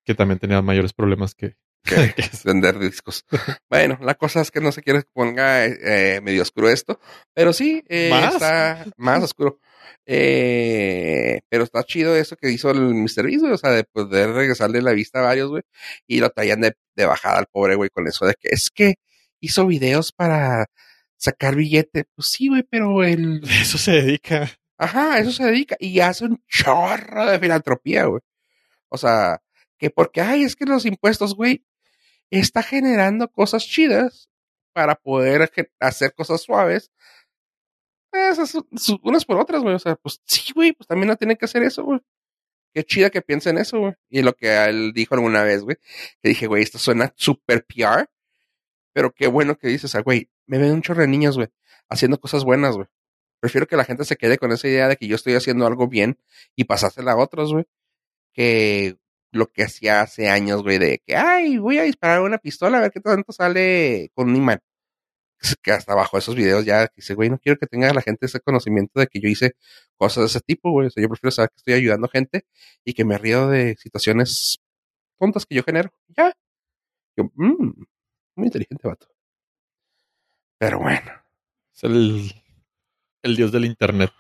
Que también tenía mayores problemas que, que, que vender discos. bueno, la cosa es que no se quiere que ponga eh, medio oscuro esto, pero sí, eh, ¿Más? está más oscuro. Eh, pero está chido eso que hizo el Mr. Beast, güey, o sea, de poder regresarle la vista a varios, güey, y lo traían de, de bajada al pobre, güey, con eso de que es que hizo videos para sacar billete. Pues sí, güey, pero el... Eso se dedica. Ajá, eso se dedica y hace un chorro de filantropía, güey. O sea, que porque, ay, es que los impuestos, güey, está generando cosas chidas para poder hacer cosas suaves. Esas, unas por otras, güey. O sea, pues sí, güey, pues también no tienen que hacer eso, güey. Qué chida que piensen eso, güey. Y lo que él dijo alguna vez, güey, que dije, güey, esto suena super PR, pero qué bueno que dices, güey, me ven un chorro de niños, güey, haciendo cosas buenas, güey. Prefiero que la gente se quede con esa idea de que yo estoy haciendo algo bien y pasársela a otros, güey, que lo que hacía hace años, güey, de que, ay, voy a disparar una pistola a ver qué tanto sale con un imán. Que hasta abajo esos videos ya dice, güey, no quiero que tenga la gente ese conocimiento de que yo hice cosas de ese tipo, güey. O sea, yo prefiero saber que estoy ayudando gente y que me río de situaciones tontas que yo genero. Ya. Yo, mmm, muy inteligente, vato. Pero bueno. Es el, el dios del internet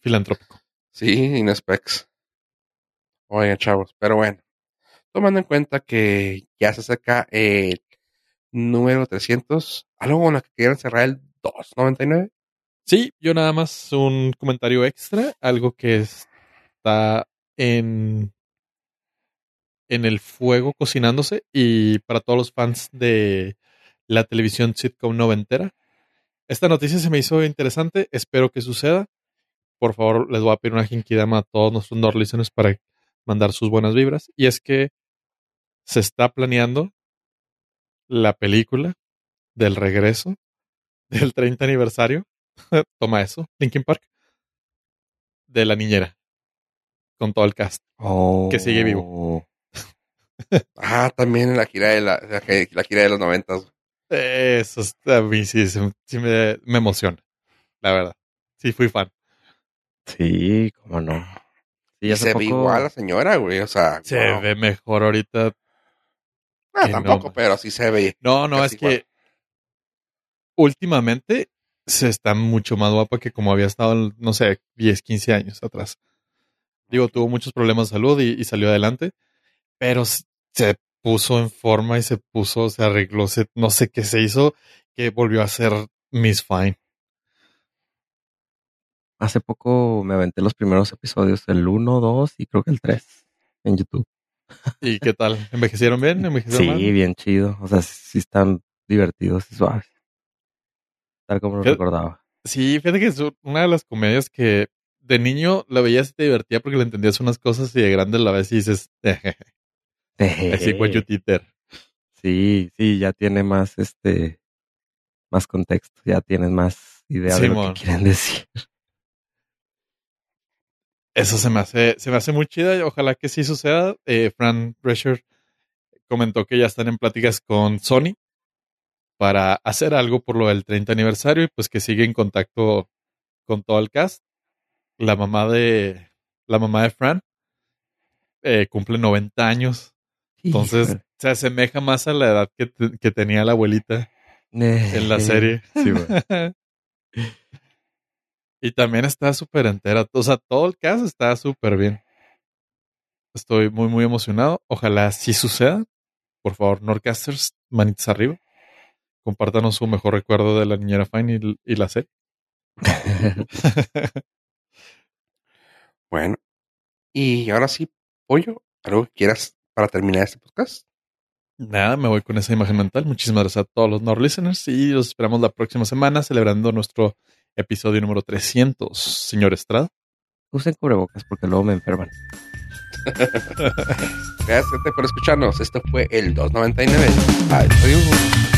filantrópico. Sí, Inespex. Oigan, chavos, pero bueno. Tomando en cuenta que ya se acerca el número 300, ¿algo con lo que quieran cerrar el 299? Sí, yo nada más un comentario extra, algo que está en en el fuego cocinándose y para todos los fans de la televisión sitcom noventera. Esta noticia se me hizo interesante, espero que suceda. Por favor, les voy a pedir una jinkidama a todos nuestros Nord listeners para mandar sus buenas vibras. Y es que se está planeando la película del regreso del 30 aniversario. Toma eso, Linkin Park. De la niñera. Con todo el cast. Oh. Que sigue vivo. ah, también la gira de la, la, la gira de los noventas. Eso a mí sí, sí me, me, emociona, la verdad. Sí, fui fan. Sí, cómo no. Sí, y se poco... ve igual la señora, güey, o sea. Se wow. ve mejor ahorita. Ah, tampoco, no, pero sí se ve. No, no, es igual. que últimamente se está mucho más guapa que como había estado, no sé, 10, 15 años atrás. Digo, tuvo muchos problemas de salud y, y salió adelante, pero se puso en forma y se puso, se arregló, se, no sé qué se hizo, que volvió a ser Miss Fine. Hace poco me aventé los primeros episodios, el 1, 2 y creo que el 3 en YouTube. ¿Y qué tal? ¿Envejecieron bien? ¿Envejecieron sí, mal? bien chido. O sea, sí están divertidos y suaves. Tal como lo recordaba. Sí, fíjate que es una de las comedias que de niño la veías y te divertía porque le entendías unas cosas y de grande la ves y dices, así teeter. Sí, sí, ya tiene más este más contexto, ya tienes más idea de lo que quieren decir. Eso se me hace, se me hace muy chida y ojalá que sí suceda. Eh, Fran Drescher comentó que ya están en pláticas con Sony para hacer algo por lo del 30 aniversario y pues que sigue en contacto con todo el cast. La mamá de la mamá de Fran eh, cumple 90 años, entonces Híjole. se asemeja más a la edad que, que tenía la abuelita en la serie. Sí. y también está súper entera. O sea, todo el cast está súper bien. Estoy muy, muy emocionado. Ojalá sí suceda. Por favor, Nordcasters, manitas arriba. Compártanos su mejor recuerdo de la niñera Fine y, y la serie. Bueno. Y ahora sí, Pollo, ¿algo que quieras para terminar este podcast? Nada, me voy con esa imagen mental. Muchísimas gracias a todos los Nord listeners y los esperamos la próxima semana celebrando nuestro episodio número 300. Señor Estrada. Usen cubrebocas porque luego me enferman. Gracias gente, por escucharnos. Esto fue el 299. Adiós.